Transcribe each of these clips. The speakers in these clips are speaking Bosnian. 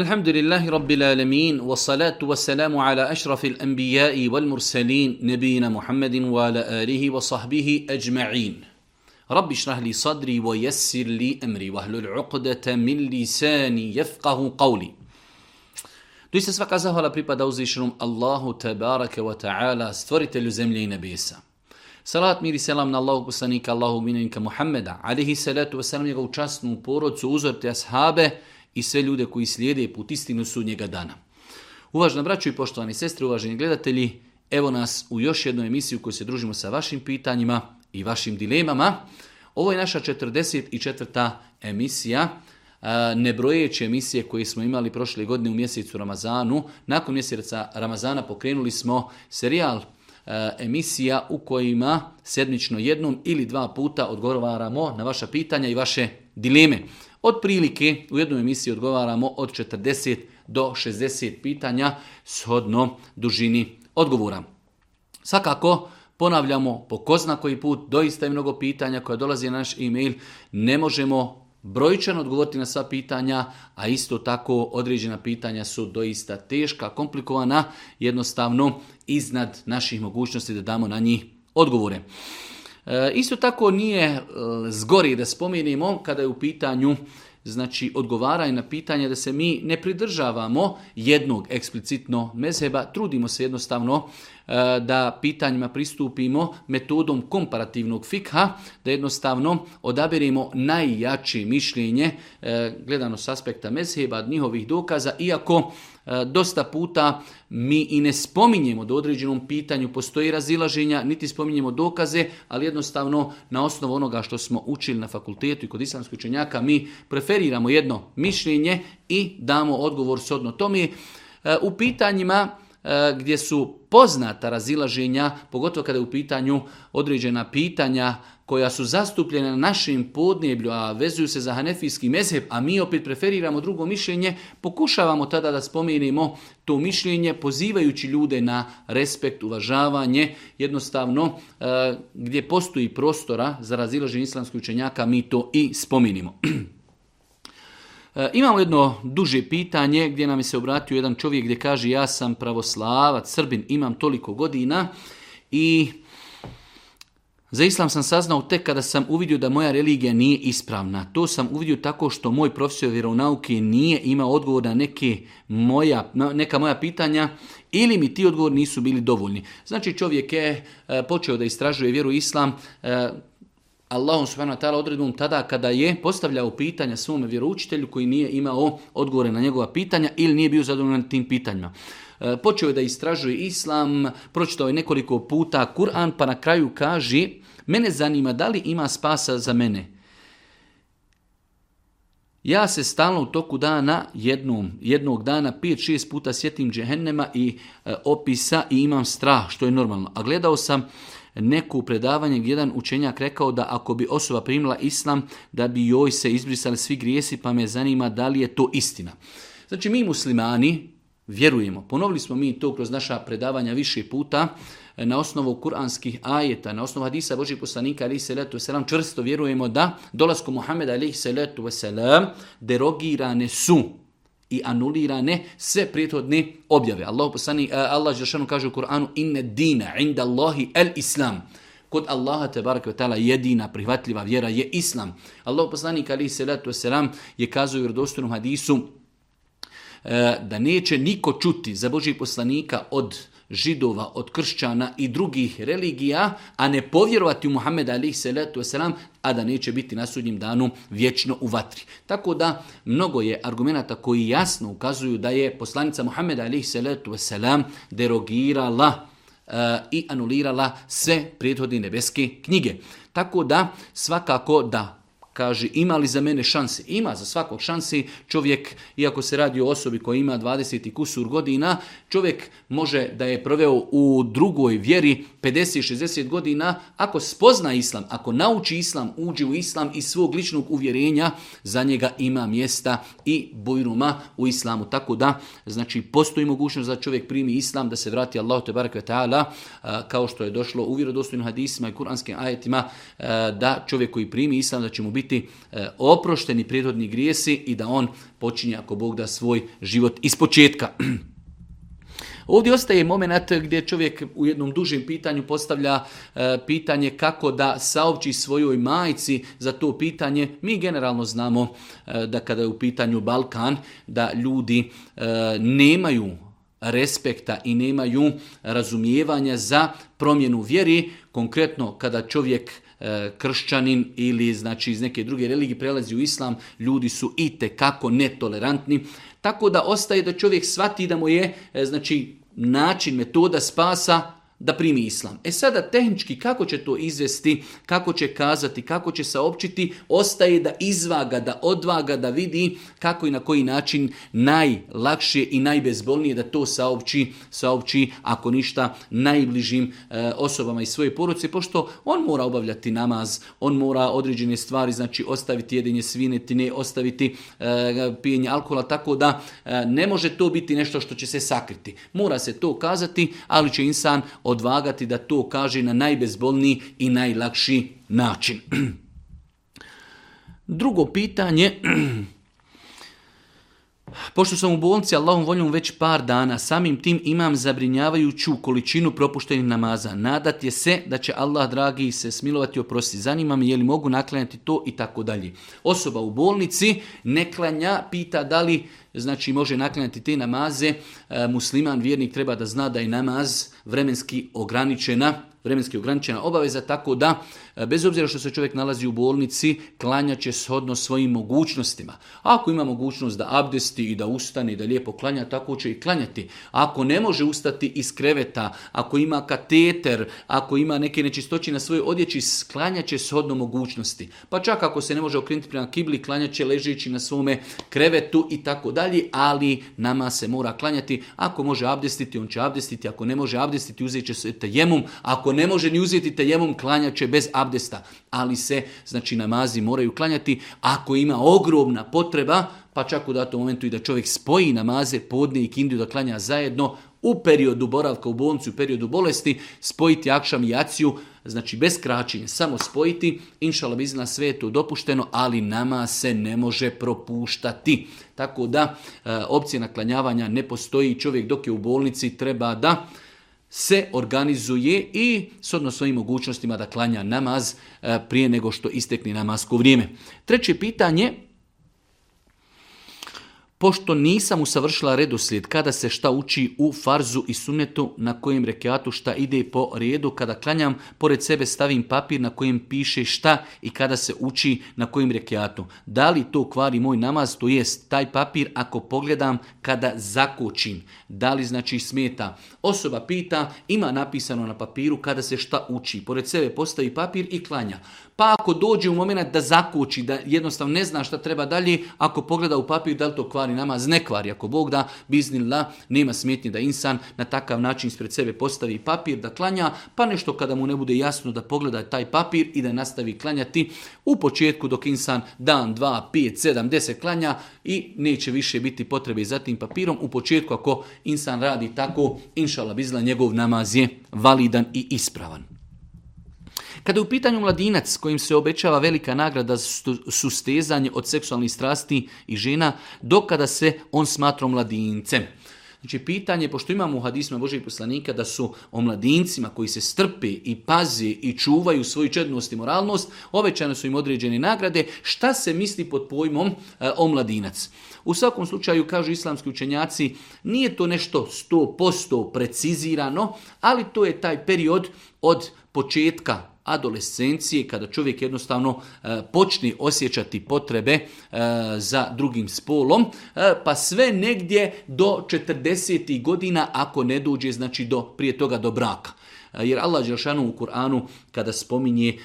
الحمد لله رب العالمين والصلاة والسلام على أشرف الأنبياء والمرسلين نبينا محمد وعلى آله وصحبه أجمعين رب اشرح لي صدري ويسر لي أمري وهل العقدة من لساني يفقه قولي دوست سفاق أزهر لبريبا الله تبارك وتعالى ستورت لزملي نبيسا صلاة مير سلام من الله بسانيك الله منك محمد عليه الصلاة والسلام يقول جاسم بورو تزور تأصحابه i sve ljude koji slijede put istinu su njega dana. Uvažna braćo i poštovani sestre, uvaženi gledatelji, evo nas u još jednu emisiju u kojoj se družimo sa vašim pitanjima i vašim dilemama. Ovo je naša 44. emisija nebrojeće emisije koje smo imali prošle godine u mjesecu Ramazanu. Nakon mjeseca Ramazana pokrenuli smo serijal emisija u kojima sedmično jednom ili dva puta odgovaramo na vaša pitanja i vaše dileme. Otprilike u jednoj emisiji odgovaramo od 40 do 60 pitanja shodno dužini odgovora. Svakako, ponavljamo po ko koji put, doista je mnogo pitanja koja dolazi na naš e-mail, ne možemo brojčano odgovoriti na sva pitanja, a isto tako određena pitanja su doista teška, komplikovana, jednostavno iznad naših mogućnosti da damo na njih odgovore. E, isto tako nije e, zgori da spomenimo kada je u pitanju znači odgovaraj na pitanje da se mi ne pridržavamo jednog eksplicitno mezheba, trudimo se jednostavno e, da pitanjima pristupimo metodom komparativnog fikha, da jednostavno odaberimo najjače mišljenje gledano s aspekta mezheba, njihovih dokaza, iako E, dosta puta mi i ne spominjemo da određenom pitanju postoji razilaženja, niti spominjemo dokaze, ali jednostavno na osnovu onoga što smo učili na fakultetu i kod islamskih učenjaka mi preferiramo jedno mišljenje i damo odgovor sodno tome. E, u pitanjima E, gdje su poznata razilaženja, pogotovo kada je u pitanju određena pitanja koja su zastupljena na našem podneblju, a vezuju se za hanefijski mezheb, a mi opet preferiramo drugo mišljenje, pokušavamo tada da spomenimo to mišljenje, pozivajući ljude na respekt, uvažavanje, jednostavno e, gdje postoji prostora za razilaženje islamskih učenjaka, mi to i spominimo. E, imamo jedno duže pitanje gdje nam je se obratio jedan čovjek gdje kaže ja sam pravoslavac, srbin, imam toliko godina i za islam sam saznao tek kada sam uvidio da moja religija nije ispravna. To sam uvidio tako što moj profesor vjeronauke nije imao odgovor na neke moja, neka moja pitanja ili mi ti odgovori nisu bili dovoljni. Znači čovjek je e, počeo da istražuje vjeru islam e, Allahom subhanahu wa ta'ala odredbom tada kada je postavljao pitanja svome vjeroučitelju koji nije imao odgovore na njegova pitanja ili nije bio zadovoljan tim pitanjima. E, počeo je da istražuje islam, pročitao je nekoliko puta Kur'an pa na kraju kaže mene zanima da li ima spasa za mene. Ja se stalno u toku dana, jednom, jednog dana, 5-6 puta sjetim džehennema i e, opisa i imam strah, što je normalno. A gledao sam neku predavanje gdje jedan učenjak rekao da ako bi osoba primila islam, da bi joj se izbrisali svi grijesi, pa me zanima da li je to istina. Znači mi muslimani vjerujemo, ponovili smo mi to kroz naša predavanja više puta, e, na osnovu kuranskih ajeta, na osnovu hadisa Božih poslanika se letu selam, čvrsto vjerujemo da dolaskom Muhammeda se salatu derogirane su i anulirane sve prethodne objave. Allah poslani, eh, Allah Žešanu kaže u Koranu, inne dina, inda Allahi el islam. Kod Allaha te ta'ala jedina prihvatljiva vjera je islam. Allah poslanik ali salatu selam je kazao u vjerodostojnom hadisu eh, da neće niko čuti za Boži poslanika od židova, od kršćana i drugih religija, a ne povjerovati u Muhammeda alaihi salatu wasalam, a da neće biti na sudnjim danu vječno u vatri. Tako da mnogo je argumenata koji jasno ukazuju da je poslanica Muhammeda se salatu wasalam derogirala eh, i anulirala sve prethodne nebeske knjige. Tako da svakako da Kaže, ima li za mene šanse? Ima za svakog šansi. Čovjek, iako se radi o osobi koja ima 20 kusur godina, čovjek može da je proveo u drugoj vjeri 50-60 godina. Ako spozna islam, ako nauči islam, uđe u islam i svog ličnog uvjerenja, za njega ima mjesta i bojruma u islamu. Tako da, znači, postoji mogućnost da čovjek primi islam, da se vrati Allah te baraka kao što je došlo u vjerodostojnim hadisima i kuranskim ajetima, da čovjek koji primi islam, da će mu biti e, oprošteni prirodni grijesi i da on počinje ako Bog da svoj život iz početka. Ovdje ostaje moment gdje čovjek u jednom dužem pitanju postavlja e, pitanje kako da saopći svojoj majci za to pitanje. Mi generalno znamo e, da kada je u pitanju Balkan, da ljudi nemaju respekta i nemaju razumijevanja za promjenu vjeri. Konkretno kada čovjek E, kršćanin ili znači iz neke druge religije prelazi u islam, ljudi su i kako netolerantni. Tako da ostaje da čovjek svati da mu je e, znači način metoda spasa da primi islam. E sada tehnički kako će to izvesti, kako će kazati, kako će saopćiti, ostaje da izvaga, da odvaga, da vidi kako i na koji način najlakše i najbezbolnije da to saopći, saopći ako ništa najbližim eh, osobama iz svoje poruce, pošto on mora obavljati namaz, on mora određene stvari, znači ostaviti jedinje svinetine, ostaviti eh, pijenje alkohola, tako da eh, ne može to biti nešto što će se sakriti. Mora se to kazati, ali će insan odvagati da to kaže na najbezbolniji i najlakši način. Drugo pitanje, Pošto sam u bolnici Allahom voljom već par dana, samim tim imam zabrinjavajuću količinu propuštenih namaza. Nadat je se da će Allah dragi se smilovati i oprosti. Zanima me je li mogu naklanjati to i tako dalje. Osoba u bolnici ne klanja, pita da li znači, može naklanjati te namaze. E, musliman vjernik treba da zna da je namaz vremenski ograničena vremenski ograničena obaveza, tako da e, bez obzira što se čovjek nalazi u bolnici, klanja će shodno svojim mogućnostima. Ako ima mogućnost da abdesti i da ustane i da lijepo klanja, tako će i klanjati. Ako ne može ustati iz kreveta, ako ima kateter, ako ima neke nečistoći na svojoj odjeći, klanja će shodno mogućnosti. Pa čak ako se ne može okrenuti prema kibli, klanjat će ležeći na svome krevetu i tako dalje, ali nama se mora klanjati. Ako može abdestiti, on će abdestiti. Ako ne može abdestiti, uzet će se tajemum. Ako ne može ni uzeti tejemom, klanjat će bez abdesta. Ali se, znači, namazi moraju klanjati. Ako ima ogromna potreba, pa čak u datom momentu i da čovjek spoji namaze, podne i kindiju da klanja zajedno, u periodu boravka u bolnici, u periodu bolesti, spojiti akšam i jaciju, znači bez kraćenja, samo spojiti, inšala bi izna sve je to dopušteno, ali nama se ne može propuštati. Tako da, e, opcija naklanjavanja ne postoji, čovjek dok je u bolnici treba da se organizuje i s odnosno svojim mogućnostima da klanja namaz eh, prije nego što istekne namasko vrijeme. Treće pitanje, pošto nisam usavršila redoslijed kada se šta uči u farzu i sunetu na kojem rekiatu šta ide po redu, kada klanjam, pored sebe stavim papir na kojem piše šta i kada se uči na kojem rekiatu. Da li to kvari moj namaz, to jest taj papir ako pogledam kada zakočim. Da li znači smeta? Osoba pita, ima napisano na papiru kada se šta uči. Pored sebe postavi papir i klanja pa ako dođe u moment da zakoči, da jednostavno ne zna šta treba dalje, ako pogleda u papir da li to kvari namaz, ne kvari. Ako Bog da, biznila, nema smjetnje da insan na takav način ispred sebe postavi papir da klanja, pa nešto kada mu ne bude jasno da pogleda taj papir i da nastavi klanjati u početku dok insan dan, dva, pet, sedam, deset klanja i neće više biti potrebe za tim papirom. U početku ako insan radi tako, inšala bizla, njegov namaz je validan i ispravan. Kada je u pitanju mladinac kojim se obećava velika nagrada za sustezanje od seksualnih strasti i žena, dokada se on smatra mladincem. Znači pitanje, pošto imamo u hadisma Božih poslanika da su o mladincima koji se strpe i pazi i čuvaju svoju čednost i moralnost, ovećane su im određene nagrade, šta se misli pod pojmom e, o mladinac? U svakom slučaju, kažu islamski učenjaci, nije to nešto 100% precizirano, ali to je taj period od početka adolescencije, kada čovjek jednostavno e, počne osjećati potrebe e, za drugim spolom, e, pa sve negdje do 40. godina ako ne dođe znači do prije toga do braka. Jer Allah Đelšanu u Kur'anu kada spominje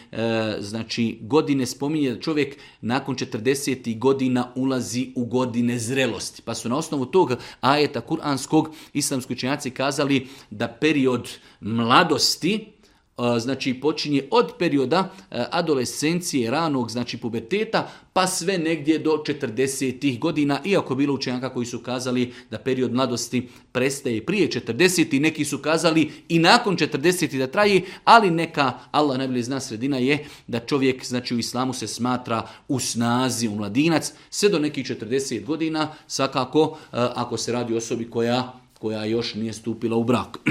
znači godine spominje da čovjek nakon 40 godina ulazi u godine zrelosti. Pa su na osnovu tog ajeta kuranskog islamski učenjaci kazali da period mladosti E, znači počinje od perioda e, adolescencije, ranog, znači puberteta, pa sve negdje do 40. godina, iako bilo učenjaka koji su kazali da period mladosti prestaje prije 40. neki su kazali i nakon 40. da traji, ali neka Allah najbolje zna sredina je da čovjek znači u islamu se smatra u snazi, u mladinac, sve do nekih 40 godina, svakako e, ako se radi o osobi koja, koja još nije stupila u brak.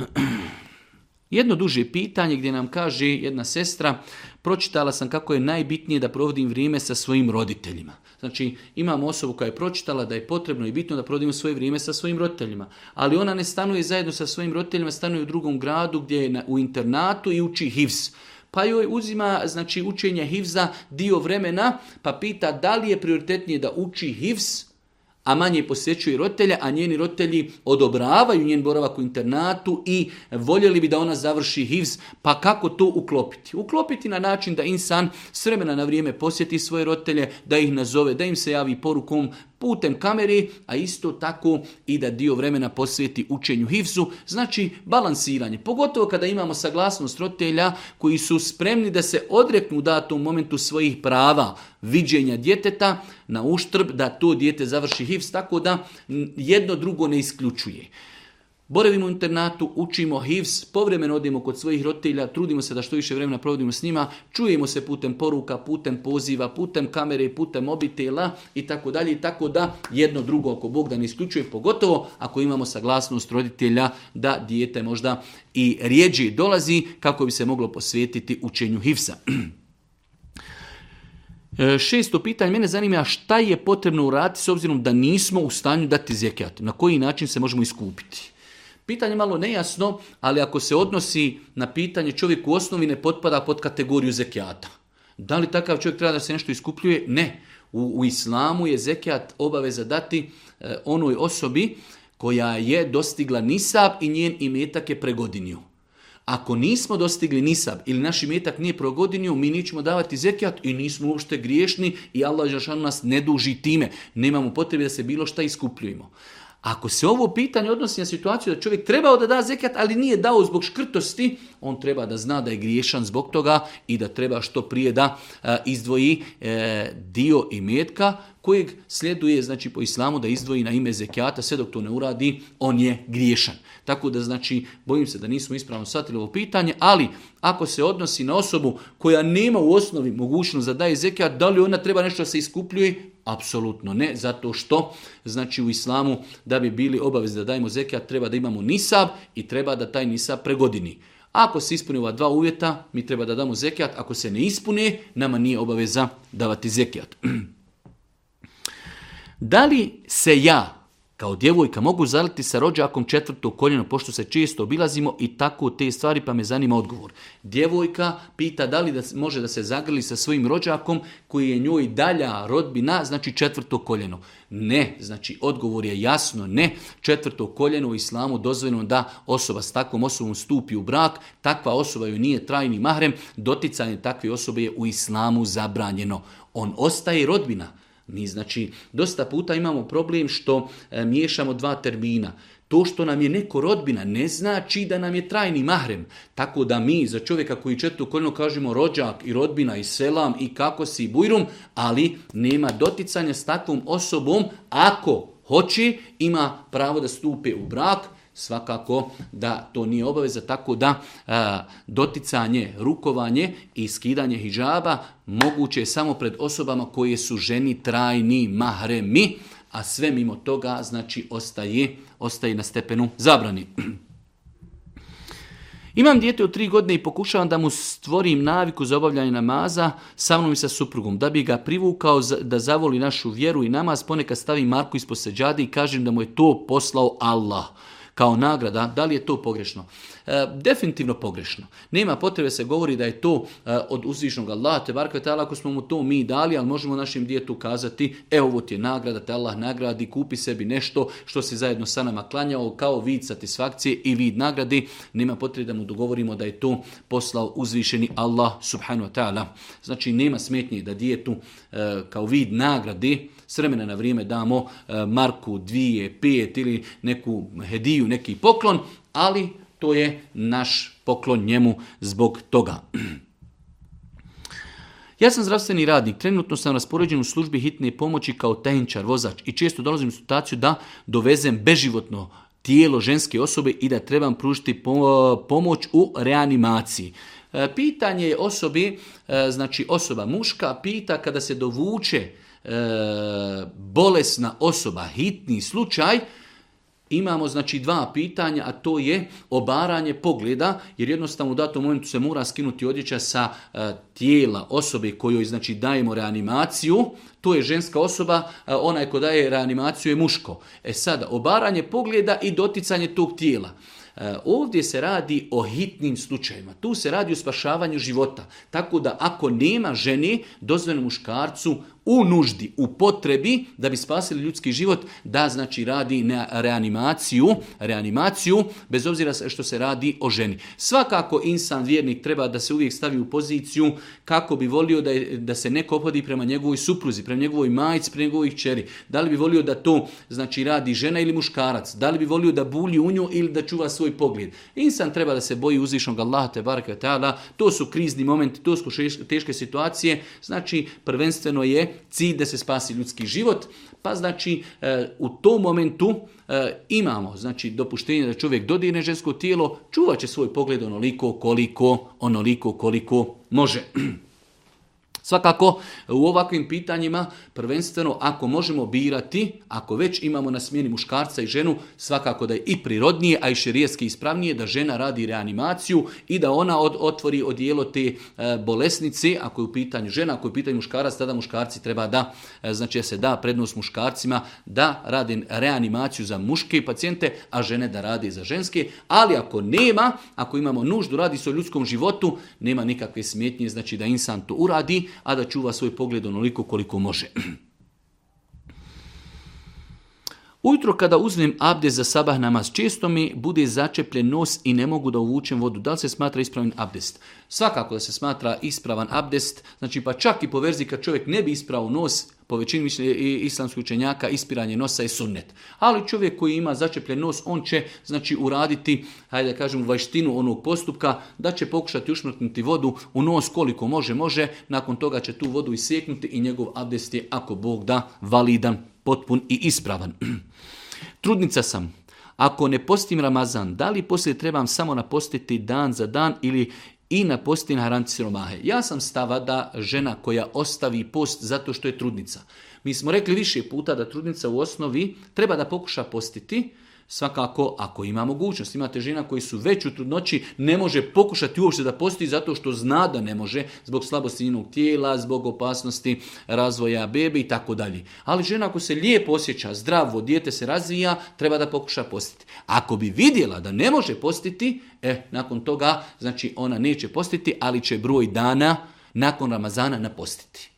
Jedno duže pitanje gdje nam kaže jedna sestra, pročitala sam kako je najbitnije da provodim vrijeme sa svojim roditeljima. Znači imamo osobu koja je pročitala da je potrebno i bitno da provodimo svoje vrijeme sa svojim roditeljima. Ali ona ne stanuje zajedno sa svojim roditeljima, stanuje u drugom gradu gdje je u internatu i uči HIVS pa joj uzima znači učenje hivza dio vremena, pa pita da li je prioritetnije da uči hivs a manje posjećuje roditelja a njeni roditelji odobravaju njen boravak u internatu i voljeli bi da ona završi hivs, pa kako to uklopiti? Uklopiti na način da insan s vremena na vrijeme posjeti svoje roditelje, da ih nazove, da im se javi porukom putem kameri, a isto tako i da dio vremena posveti učenju hivzu, znači balansiranje. Pogotovo kada imamo saglasnost roditelja koji su spremni da se odreknu u datom momentu svojih prava viđenja djeteta na uštrb da to dijete završi hivz, tako da jedno drugo ne isključuje boravimo u internatu, učimo HIVS, povremeno odimo kod svojih roditelja, trudimo se da što više vremena provodimo s njima, čujemo se putem poruka, putem poziva, putem kamere, putem mobitela i tako dalje tako da jedno drugo ako Bog da ne isključuje, pogotovo ako imamo saglasnost roditelja da dijete možda i rijeđi dolazi kako bi se moglo posvetiti učenju HIVSA. E, šesto pitanje, mene zanima šta je potrebno uraditi s obzirom da nismo u stanju dati zekijat. Na koji način se možemo iskupiti? Pitanje malo nejasno, ali ako se odnosi na pitanje čovjek u osnovi ne potpada pod kategoriju zekijata. Da li takav čovjek treba da se nešto iskupljuje? Ne. U, u islamu je zekijat obaveza dati e, onoj osobi koja je dostigla nisab i njen imetak je pregodinio. Ako nismo dostigli nisab ili naš imetak nije progodinio, mi nećemo davati zekijat i nismo uopšte griješni i Allah Žešan nas ne duži time. Nemamo potrebe da se bilo šta iskupljujemo. Ako se ovo pitanje odnosi na situaciju da čovjek trebao da da zekat, ali nije dao zbog škrtosti, on treba da zna da je griješan zbog toga i da treba što prije da e, izdvoji e, dio imetka kojeg sljeduje znači po islamu da izdvoji na ime zekijata, sve dok to ne uradi, on je griješan. Tako da znači bojim se da nismo ispravno shvatili ovo pitanje, ali ako se odnosi na osobu koja nema u osnovi mogućnost da daje zekijat, da li ona treba nešto da se iskupljuje? Apsolutno ne, zato što znači u islamu da bi bili obavezni da dajemo zekijat treba da imamo nisab i treba da taj nisab pregodini. Ako se ispune ova dva uvjeta, mi treba da damo zekijat, ako se ne ispune, nama nije obaveza davati zekijat. Da li se ja kao djevojka mogu zaliti sa rođakom četvrto koljeno, pošto se često obilazimo i tako te stvari, pa me zanima odgovor. Djevojka pita da li da može da se zagrli sa svojim rođakom koji je njoj dalja rodbina, znači četvrto koljeno. Ne, znači odgovor je jasno ne. Četvrto koljeno u islamu dozvoljeno da osoba s takvom osobom stupi u brak, takva osoba joj nije trajni mahrem, doticanje takve osobe je u islamu zabranjeno. On ostaje rodbina, mi znači dosta puta imamo problem što e, miješamo dva termina. To što nam je neko rodbina ne znači da nam je trajni mahrem. Tako da mi za čovjeka koji četu koljno kažemo rođak i rodbina i selam i kako si i bujrum, ali nema doticanja s takvom osobom ako hoće, ima pravo da stupe u brak, svakako da to nije obaveza, tako da doticanje, rukovanje i skidanje hijjaba moguće je samo pred osobama koje su ženi trajni mahremi, a sve mimo toga znači ostaje, ostaje na stepenu zabrani. Imam dijete od tri godine i pokušavam da mu stvorim naviku za obavljanje namaza sa mnom i sa suprugom. Da bi ga privukao da zavoli našu vjeru i namaz, ponekad stavim Marku ispod seđade i kažem da mu je to poslao Allah kao nagrada, da li je to pogrešno? E, definitivno pogrešno. Nema potrebe se govori da je to e, od uzvišnog Allaha, te ako smo mu to mi dali, ali možemo našem djetu kazati, evo, ovo ti je nagrada, te Allah nagradi, kupi sebi nešto što si zajedno sa nama klanjao, kao vid satisfakcije i vid nagradi. Nema potrebe da mu dogovorimo da je to poslao uzvišeni Allah subhanu wa ta'ala. Znači, nema smetnje da djetu e, kao vid nagradi s vremena na vrijeme damo e, marku, dvije, pet ili neku hediju, neki poklon, ali to je naš poklon njemu zbog toga. Ja sam zdravstveni radnik, trenutno sam raspoređen u službi hitne pomoći kao tenčar vozač i često dolazim u situaciju da dovezem beživotno tijelo ženske osobe i da trebam pružiti pomoć u reanimaciji. E, pitanje je osobi, e, znači osoba muška, pita kada se dovuče E, bolesna osoba, hitni slučaj, imamo znači dva pitanja, a to je obaranje pogleda, jer jednostavno u datom momentu se mora skinuti odjeća sa e, tijela osobe kojoj znači dajemo reanimaciju, to je ženska osoba, e, onaj ko daje reanimaciju je muško. E sada, obaranje pogleda i doticanje tog tijela. Ovdje se radi o hitnim slučajevima. Tu se radi o spašavanju života. Tako da ako nema ženi dozvoljeno muškarcu u nuždi, u potrebi da bi spasili ljudski život, da znači radi na reanimaciju, reanimaciju bez obzira što se radi o ženi. Svakako insan vjernik treba da se uvijek stavi u poziciju kako bi volio da, da se neko opodi prema njegovoj supruzi, prema njegovoj majici, prema njegovoj čeri. Da li bi volio da to znači radi žena ili muškarac? Da li bi volio da bulji u nju ili da čuva svoj pogled? Insan treba da se boji uzvišnog Allaha te baraka ta'ala. To su krizni momenti, to su teške situacije. Znači prvenstveno je cilj da se spasi ljudski život, pa znači eh, u tom momentu eh, imamo znači dopuštenje da čovjek dodine žensko tijelo, čuvat će svoj pogled onoliko koliko, onoliko koliko može. Svakako, u ovakvim pitanjima, prvenstveno, ako možemo birati, ako već imamo na smjeni muškarca i ženu, svakako da je i prirodnije, a i širijeski ispravnije, da žena radi reanimaciju i da ona od, otvori odijelo te e, bolesnice, ako je u pitanju žena, ako je u pitanju muškarac, tada muškarci treba da, e, znači se da prednost muškarcima, da radi reanimaciju za muške pacijente, a žene da radi za ženske, ali ako nema, ako imamo nuždu, radi se o ljudskom životu, nema nikakve smjetnje, znači da insan to uradi, a da čuva svoj pogled onoliko koliko može. Ujutro kada uzmem abdest za sabah namaz, često mi bude začepljen nos i ne mogu da uvučem vodu. Da li se smatra ispravan abdest? Svakako da se smatra ispravan abdest, znači pa čak i po verzi kad čovjek ne bi isprao nos, po većini islamskog islamskih učenjaka ispiranje nosa je sunnet. Ali čovjek koji ima začepljen nos, on će znači uraditi, hajde da kažem, vaštinu onog postupka, da će pokušati ušmrtnuti vodu u nos koliko može, može, nakon toga će tu vodu isjeknuti i njegov abdest je, ako Bog da, validan, potpun i ispravan. Trudnica sam. Ako ne postim Ramazan, da li poslije trebam samo napostiti dan za dan ili i na posti na hranci siromahe. Ja sam stava da žena koja ostavi post zato što je trudnica. Mi smo rekli više puta da trudnica u osnovi treba da pokuša postiti, Svakako, ako ima mogućnost, imate žena koji su već u trudnoći, ne može pokušati uopće da posti zato što zna da ne može, zbog slabosti njenog tijela, zbog opasnosti razvoja bebe i tako dalje. Ali žena ako se lijepo osjeća, zdravo, dijete se razvija, treba da pokuša postiti. Ako bi vidjela da ne može postiti, e, nakon toga, znači ona neće postiti, ali će broj dana nakon Ramazana napostiti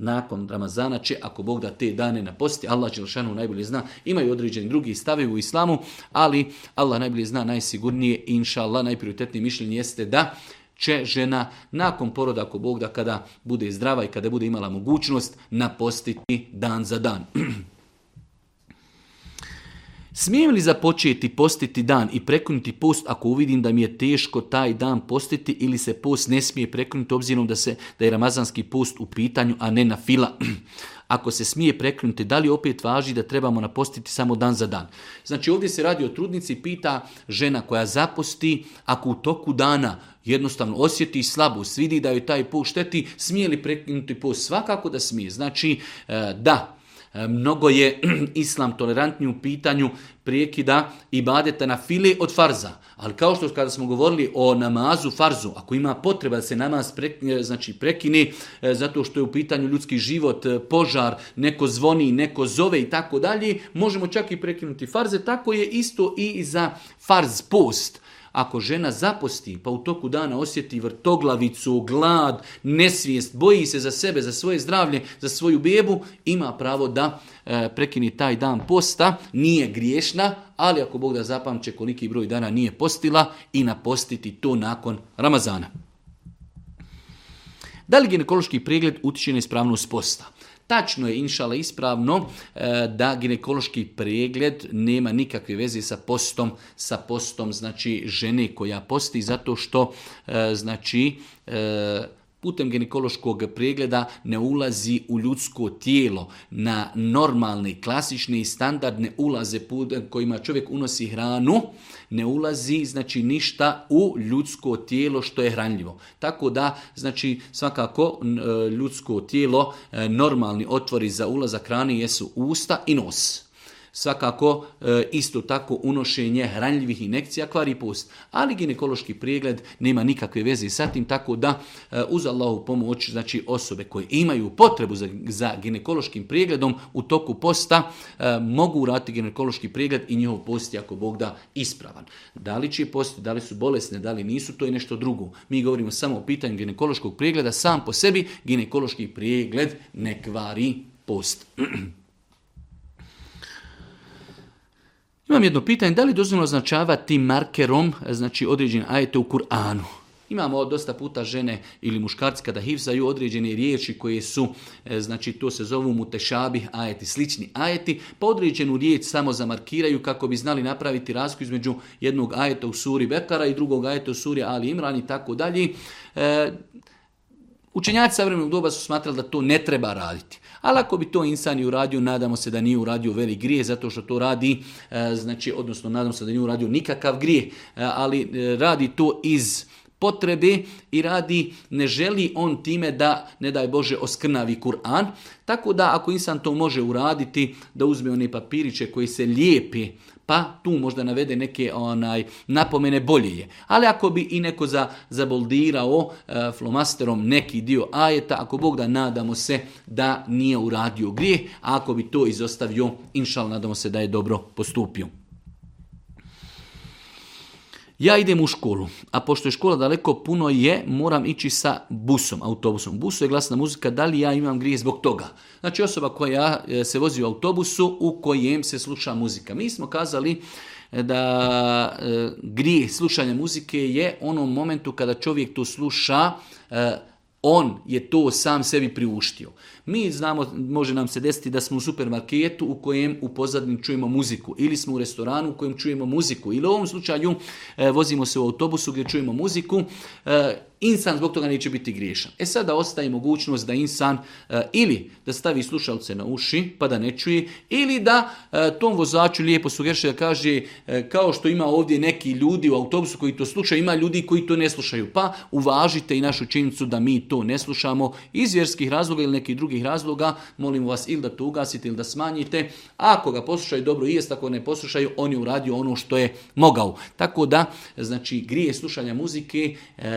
nakon Ramazana će, ako Bog da te dane na posti, Allah najbolje zna, imaju određeni drugi stave u islamu, ali Allah najbolje zna najsigurnije, inša Allah, najprioritetnije mišljenje jeste da će žena nakon poroda, ako Bog da kada bude zdrava i kada bude imala mogućnost, napostiti dan za dan. Smijem li započeti postiti dan i prekinuti post ako uvidim da mi je teško taj dan postiti ili se post ne smije prekinuti obzirom da, se, da je ramazanski post u pitanju, a ne na fila? ako se smije prekinuti, da li opet važi da trebamo napostiti samo dan za dan? Znači ovdje se radi o trudnici, pita žena koja zaposti, ako u toku dana jednostavno osjeti slabost, vidi da joj taj post šteti, smije li prekinuti post? Svakako da smije. Znači e, da, E, mnogo je islam tolerantni u pitanju prijekida i badeta na file od farza. Ali kao što kada smo govorili o namazu farzu, ako ima potreba da se namaz e, znači prekine, znači e, prekini zato što je u pitanju ljudski život, požar, neko zvoni, neko zove i tako dalje, možemo čak i prekinuti farze. Tako je isto i za farz post. Ako žena zaposti pa u toku dana osjeti vrtoglavicu, glad, nesvijest, boji se za sebe, za svoje zdravlje, za svoju bebu, ima pravo da e, prekini taj dan posta, nije griješna, ali ako Bog da zapamće koliki broj dana nije postila i napostiti to nakon Ramazana. Da li ginekološki pregled utiče na ispravnost posta? Tačno je, inšala, ispravno e, da ginekološki pregled nema nikakve veze sa postom, sa postom znači žene koja posti, zato što e, znači e, putem ginekološkog pregleda ne ulazi u ljudsko tijelo na normalne, klasične i standardne ulaze putem kojima čovjek unosi hranu, ne ulazi znači ništa u ljudsko tijelo što je hranljivo. Tako da znači svakako e, ljudsko tijelo e, normalni otvori za ulazak hrane jesu usta i nos. Svakako, e, isto tako unošenje hranljivih inekcija kvari post. Ali ginekološki pregled nema nikakve veze sa tim, tako da e, uz Allahu pomoć, znači osobe koje imaju potrebu za, za ginekološkim pregledom u toku posta, e, mogu uraditi ginekološki pregled i njihov post ako Bog da ispravan. Da li će post, da li su bolesne, da li nisu, to je nešto drugo. Mi govorimo samo o pitanju ginekološkog pregleda, sam po sebi ginekološki pregled ne kvari post. Imam jedno pitanje, da li dozvoljeno označavati markerom, znači određen ajete u Kur'anu? Imamo dosta puta žene ili muškarci kada hivzaju određene riječi koje su, e, znači to se zovu mutešabi, ajeti, slični ajeti, pa određenu riječ samo zamarkiraju kako bi znali napraviti rasku između jednog ajeta u suri Bekara i drugog ajeta u suri Ali Imran i tako dalje. E, učenjaci savremenog doba su smatrali da to ne treba raditi. Ali ako bi to insan i uradio, nadamo se da nije uradio veli grije, zato što to radi, e, znači, odnosno nadamo se da nije uradio nikakav grije, e, ali e, radi to iz potrebe i radi, ne želi on time da, ne daj Bože, oskrnavi Kur'an. Tako da ako insan to može uraditi, da uzme one papiriće koji se lijepi pa tu možda navede neke onaj napomene bolje je. Ali ako bi i neko za, zaboldirao e, flomasterom neki dio ajeta, ako Bog da nadamo se da nije uradio grijeh, a ako bi to izostavio, inšal nadamo se da je dobro postupio. Ja idem u školu, a pošto je škola daleko puno je, moram ići sa busom, autobusom. Busu je glasna muzika, da li ja imam grije zbog toga? Znači osoba koja e, se vozi u autobusu u kojem se sluša muzika. Mi smo kazali e, da e, grije slušanja muzike je onom momentu kada čovjek to sluša on je to sam sebi priuštio. Mi znamo, može nam se desiti da smo u supermarketu u kojem u pozadini čujemo muziku, ili smo u restoranu u kojem čujemo muziku, ili u ovom slučaju e, vozimo se u autobusu gdje čujemo muziku, e, Insan zbog toga neće biti griješan. E sada ostaje mogućnost da insan e, ili da stavi slušalce na uši pa da ne čuje ili da e, tom vozaču lijepo sugeriše da kaže e, kao što ima ovdje neki ljudi u autobusu koji to slušaju, ima ljudi koji to ne slušaju. Pa uvažite i našu činjenicu da mi to ne slušamo iz vjerskih razloga ili nekih drugih razloga. Molim vas ili da to ugasite ili da smanjite. Ako ga poslušaju dobro i jest, ako ne poslušaju, on je uradio ono što je mogao. Tako da, znači, grije slušanja muzike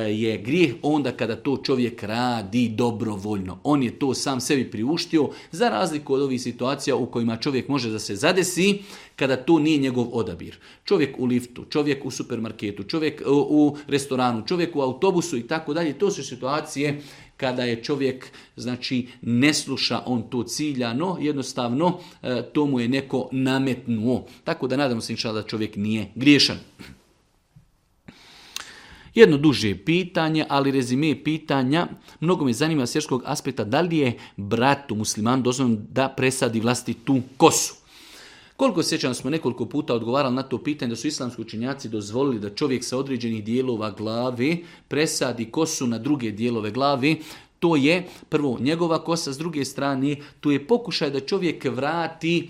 je grijeh onda kada to čovjek radi dobrovoljno. On je to sam sebi priuštio za razliku od ovih situacija u kojima čovjek može da se zadesi kada to nije njegov odabir. Čovjek u liftu, čovjek u supermarketu, čovjek e, u restoranu, čovjek u autobusu i tako dalje. To su situacije kada je čovjek znači ne sluša on to ciljano, jednostavno e, to mu je neko nametnuo. Tako da nadamo se inša da čovjek nije griješan. Jedno duže pitanje, ali rezime pitanja, mnogo me zanima s vjerskog aspekta da li je bratu musliman dozvoljen da presadi vlastitu kosu. Koliko sjećam smo nekoliko puta odgovarali na to pitanje da su islamski učinjaci dozvolili da čovjek sa određenih dijelova glave presadi kosu na druge dijelove glave. To je prvo njegova kosa, s druge strane tu je pokušaj da čovjek vrati e,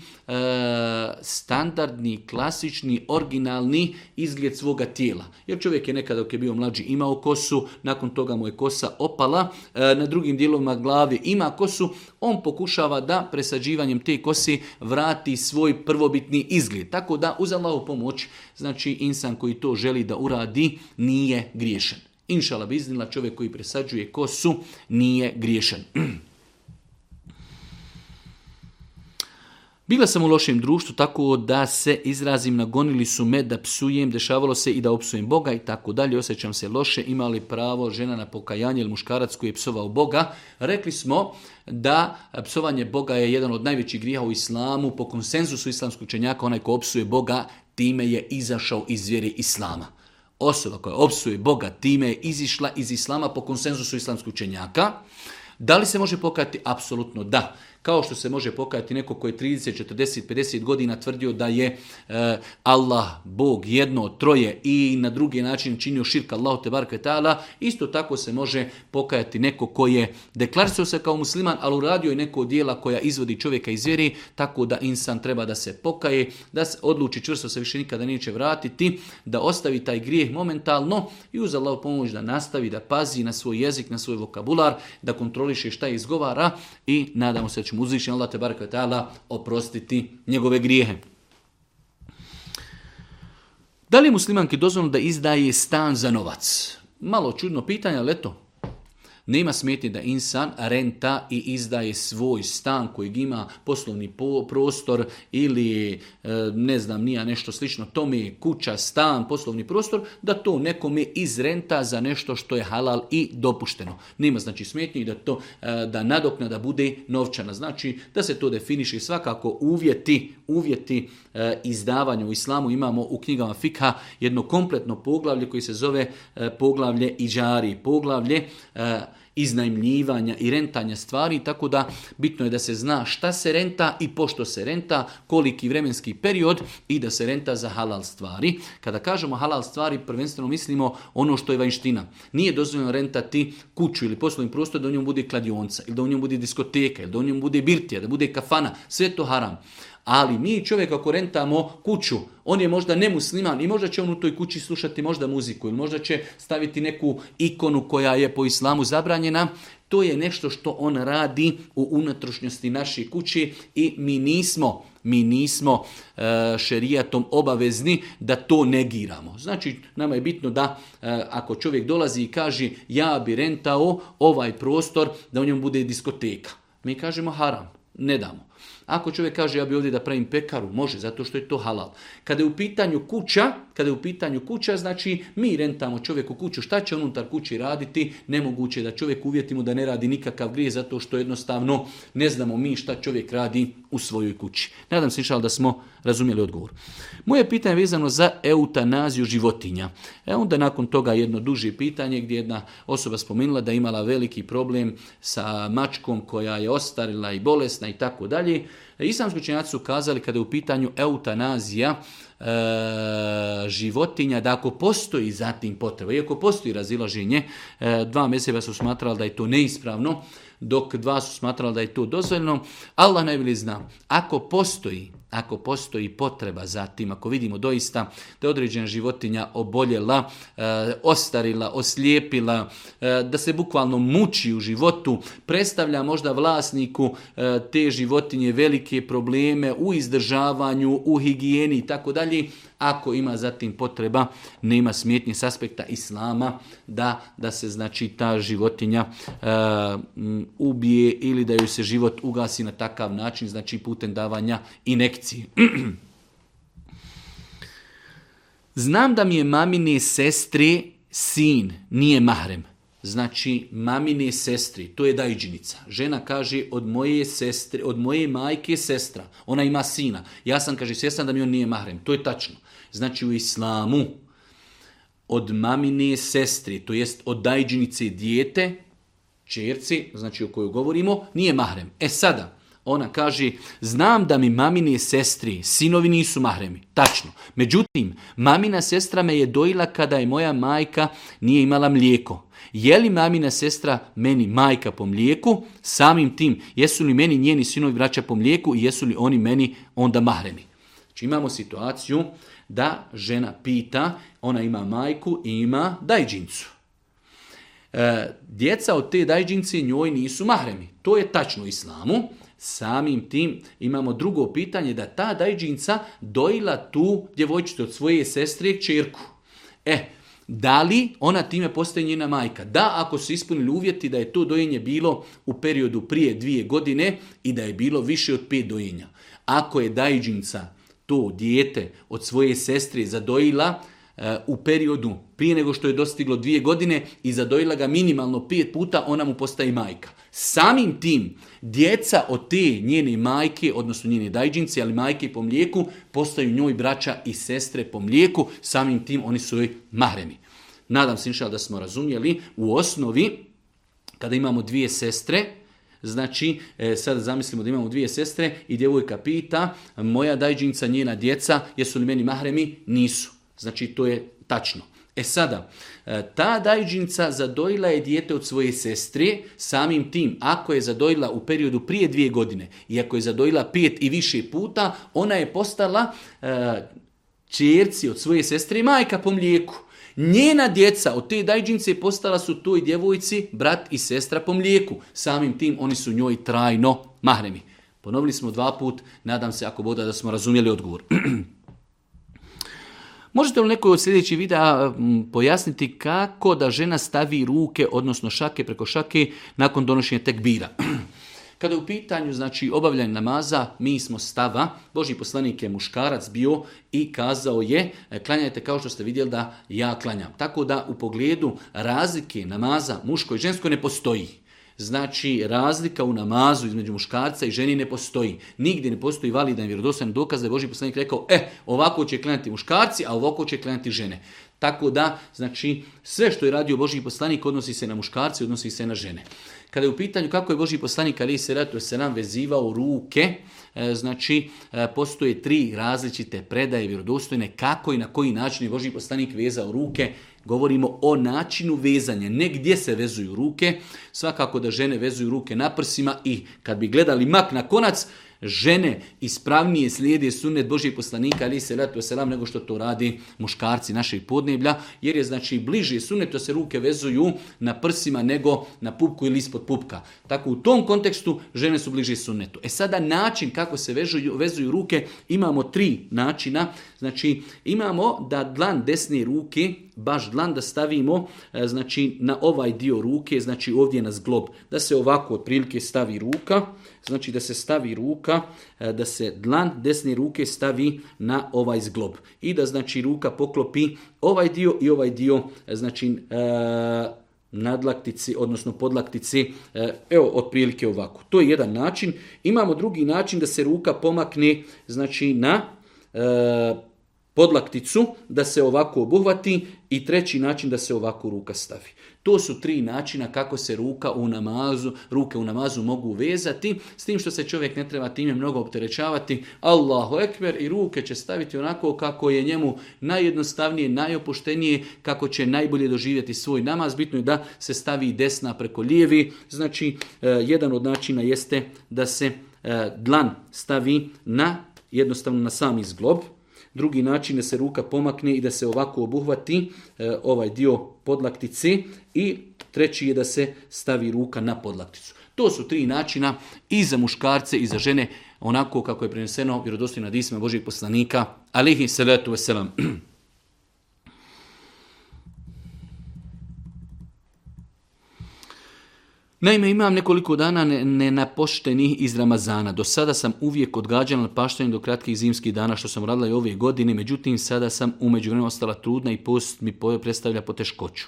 standardni, klasični, originalni izgled svoga tijela. Jer čovjek je nekada dok je bio mlađi imao kosu, nakon toga mu je kosa opala, e, na drugim dijelovima glave ima kosu, on pokušava da presađivanjem te kosi vrati svoj prvobitni izgled. Tako da uz ovu pomoć, znači insan koji to želi da uradi nije griješen inšala bi iznila čovjek koji presađuje kosu nije griješan. Bila sam u lošem društvu tako da se izrazim nagonili su me da psujem, dešavalo se i da opsujem Boga i tako dalje, osjećam se loše, imali pravo žena na pokajanje ili muškarac koji je psovao Boga. Rekli smo da psovanje Boga je jedan od najvećih grija u islamu, po konsenzusu islamskog čenjaka onaj ko opsuje Boga time je izašao iz vjere islama osoba koja opsuje Boga time je izišla iz islama po konsenzusu islamskog učenjaka. Da li se može pokajati? Apsolutno da. Kao što se može pokajati neko koji je 30, 40, 50 godina tvrdio da je e, Allah, Bog, jedno, troje i na drugi način činio širka Allahu te Kvetala, isto tako se može pokajati neko koji je deklarisao se kao musliman, ali uradio je neko dijela koja izvodi čovjeka iz vjeri, tako da insan treba da se pokaje, da se odluči čvrsto se više nikada neće vratiti, da ostavi taj grijeh momentalno i uz Allahu pomoć da nastavi, da pazi na svoj jezik, na svoj vokabular, da kontroliše šta izgovara i nadamo se da će mu uzvišen Allah ta'ala oprostiti njegove grijehe. Da li je muslimanki dozvoljno da izdaje stan za novac? Malo čudno pitanje, ali eto, nema smetnje da insan renta i izdaje svoj stan kojeg ima poslovni prostor ili e, ne znam nija nešto slično, to mi je kuća, stan, poslovni prostor, da to nekome izrenta za nešto što je halal i dopušteno. Nema znači smetnje da to e, da nadoknada bude novčana. Znači da se to definiše svakako uvjeti, uvjeti E, izdavanju u islamu imamo u knjigama Fikha jedno kompletno poglavlje koji se zove e, poglavlje Iđari, poglavlje e, iznajmljivanja i rentanja stvari, tako da bitno je da se zna šta se renta i pošto se renta, koliki vremenski period i da se renta za halal stvari. Kada kažemo halal stvari, prvenstveno mislimo ono što je vanština. Nije dozvoljeno rentati kuću ili poslovni prostor da u njom bude kladionca, ili da u njom bude diskoteka, ili da u njom bude birtija, da bude kafana, sve to haram. Ali mi čovjek ako rentamo kuću, on je možda nemusliman i možda će on u toj kući slušati možda muziku ili možda će staviti neku ikonu koja je po islamu zabranjena. To je nešto što on radi u unutrašnjosti naše kući i mi nismo mi nismo e, šerijatom obavezni da to negiramo. Znači, nama je bitno da e, ako čovjek dolazi i kaže ja bi rentao ovaj prostor, da u njemu bude diskoteka. Mi kažemo haram, ne damo. Ako čovjek kaže ja bi ovdje da pravim pekaru, može, zato što je to halal. Kada je u pitanju kuća, kada je u pitanju kuća, znači mi rentamo čovjeku kuću, šta će unutar kući raditi? Nemoguće je da čovjek uvjetimo da ne radi nikakav grije zato što jednostavno ne znamo mi šta čovjek radi u svojoj kući. Nadam se išao da smo razumjeli odgovor. Moje pitanje je vezano za eutanaziju životinja. E onda nakon toga jedno duže pitanje gdje jedna osoba spomenula da je imala veliki problem sa mačkom koja je ostarila i bolesna i tako dalje. E, islamski učenjaci su kazali kada je u pitanju eutanazija e, životinja, da ako postoji zatim potreba, iako postoji razilaženje, e, dva mjeseca su smatrali da je to neispravno, dok dva su smatrala da je to dozvoljeno. Allah najbolje zna. Ako postoji ako postoji potreba za tim, ako vidimo doista da je određena životinja oboljela, e, ostarila, oslijepila, e, da se bukvalno muči u životu, predstavlja možda vlasniku e, te životinje velike probleme u izdržavanju, u higijeni i tako dalje, ako ima zatim potreba, nema smjetnje s aspekta islama da, da se znači ta životinja ubije ili da ju se život ugasi na takav način, znači putem davanja inekcije Znam da mi je mamine sestri sin, nije mahrem. Znači, mamine sestri, to je dajđinica. Žena kaže, od moje, sestre, od moje majke sestra, ona ima sina. Ja sam, kaže, svjestan da mi on nije mahrem. To je tačno. Znači, u islamu, od mamine sestri, to jest od dajđinice dijete, čerci, znači o kojoj govorimo, nije mahrem. E sada, ona kaže, znam da mi mamine sestri, sinovi nisu mahremi. Tačno. Međutim, mamina sestra me je dojila kada je moja majka nije imala mlijeko. Je li mamina sestra meni majka po mlijeku? Samim tim, jesu li meni njeni sinovi vraća po mlijeku i jesu li oni meni onda mahremi? Znači imamo situaciju da žena pita, ona ima majku i ima dajđincu. E, djeca od te dajđinci njoj nisu mahremi. To je tačno islamu. Samim tim imamo drugo pitanje da ta dajđinca dojila tu djevojčicu od svoje sestre čirku. E, da li ona time postaje njena majka? Da, ako su ispunili uvjeti da je to dojenje bilo u periodu prije dvije godine i da je bilo više od pet dojenja. Ako je dajđinca to dijete od svoje sestre zadojila, E, u periodu prije nego što je dostiglo dvije godine i zadojila ga minimalno pet puta, ona mu postaje majka. Samim tim, djeca od te njene majke, odnosno njene dajđince, ali majke po mlijeku, postaju njoj braća i sestre po mlijeku, samim tim oni su joj mahremi. Nadam se išao da smo razumjeli, u osnovi, kada imamo dvije sestre, Znači, e, sad zamislimo da imamo dvije sestre i djevojka pita, moja dajđinca, njena djeca, jesu li meni mahremi? Nisu. Znači to je tačno. E sada, e, ta dajđinca zadojila je dijete od svoje sestre samim tim. Ako je zadojila u periodu prije dvije godine i ako je zadojila pet i više puta, ona je postala čerci e, od svoje sestre i majka po mlijeku. Njena djeca od te dajđince postala su toj djevojci brat i sestra po mlijeku. Samim tim oni su njoj trajno mahremi. Ponovili smo dva put, nadam se ako boda da smo razumjeli odgovor. Možete li nekoj od sljedećih videa pojasniti kako da žena stavi ruke, odnosno šake preko šake, nakon donošenja tekbira? Kada je u pitanju znači, obavljanje namaza, mi smo stava, Boži poslanik je muškarac bio i kazao je e, klanjajte kao što ste vidjeli da ja klanjam. Tako da u pogledu razlike namaza muško i žensko ne postoji. Znači, razlika u namazu između muškarca i ženi ne postoji. Nigdje ne postoji validan vjerodostojan dokaz da je Boži poslanik rekao, e, ovako će klenati muškarci, a ovako će klenati žene. Tako da, znači, sve što je radio Boži poslanik odnosi se na muškarci, odnosi se na žene. Kada je u pitanju kako je Boži poslanik Ali se ratu se nam vezivao ruke, e, znači e, postoje tri različite predaje vjerodostojne kako i na koji način je Boži poslanik vezao ruke Govorimo o načinu vezanja, ne gdje se vezuju ruke. Svakako da žene vezuju ruke na prsima i kad bi gledali mak na konac, žene ispravnije slijedi sunnet Božjih poslanika ali se letu selam nego što to radi muškarci našeg podneblja jer je znači bliže sunetu se ruke vezuju na prsima nego na pupku ili ispod pupka. Tako u tom kontekstu žene su bliže sunnetu. E sada način kako se vezuju ruke imamo tri načina. Znači imamo da dlan desne ruke baš dlan da stavimo e, znači na ovaj dio ruke, znači ovdje na zglob, da se ovako otprilike stavi ruka, znači da se stavi ruka E, da se dlan desne ruke stavi na ovaj zglob. I da znači ruka poklopi ovaj dio i ovaj dio, e, znači e, nadlaktici, odnosno podlaktici, evo, otprilike ovako. To je jedan način. Imamo drugi način da se ruka pomakne, znači, na podlakticu da se ovako obuhvati i treći način da se ovako ruka stavi. To su tri načina kako se ruka u namazu, ruke u namazu mogu vezati, s tim što se čovjek ne treba time mnogo opterećavati. Allahu ekber i ruke će staviti onako kako je njemu najjednostavnije, najopuštenije, kako će najbolje doživjeti svoj namaz. Bitno je da se stavi desna preko lijevi. Znači, e, jedan od načina jeste da se e, dlan stavi na jednostavno na sam izglob, Drugi način da se ruka pomakne i da se ovako obuhvati e, ovaj dio podlaktice i treći je da se stavi ruka na podlakticu. To su tri načina i za muškarce i za žene, onako kako je preneseno vjerodostojno na disme Božih poslanika, alihi salatu veselam. Naime, imam nekoliko dana nenapoštenih iz Ramazana. Do sada sam uvijek odgađala paštenje do kratkih zimskih dana što sam radila i ove godine, međutim sada sam umeđu vremena ostala trudna i post mi predstavlja poteškoću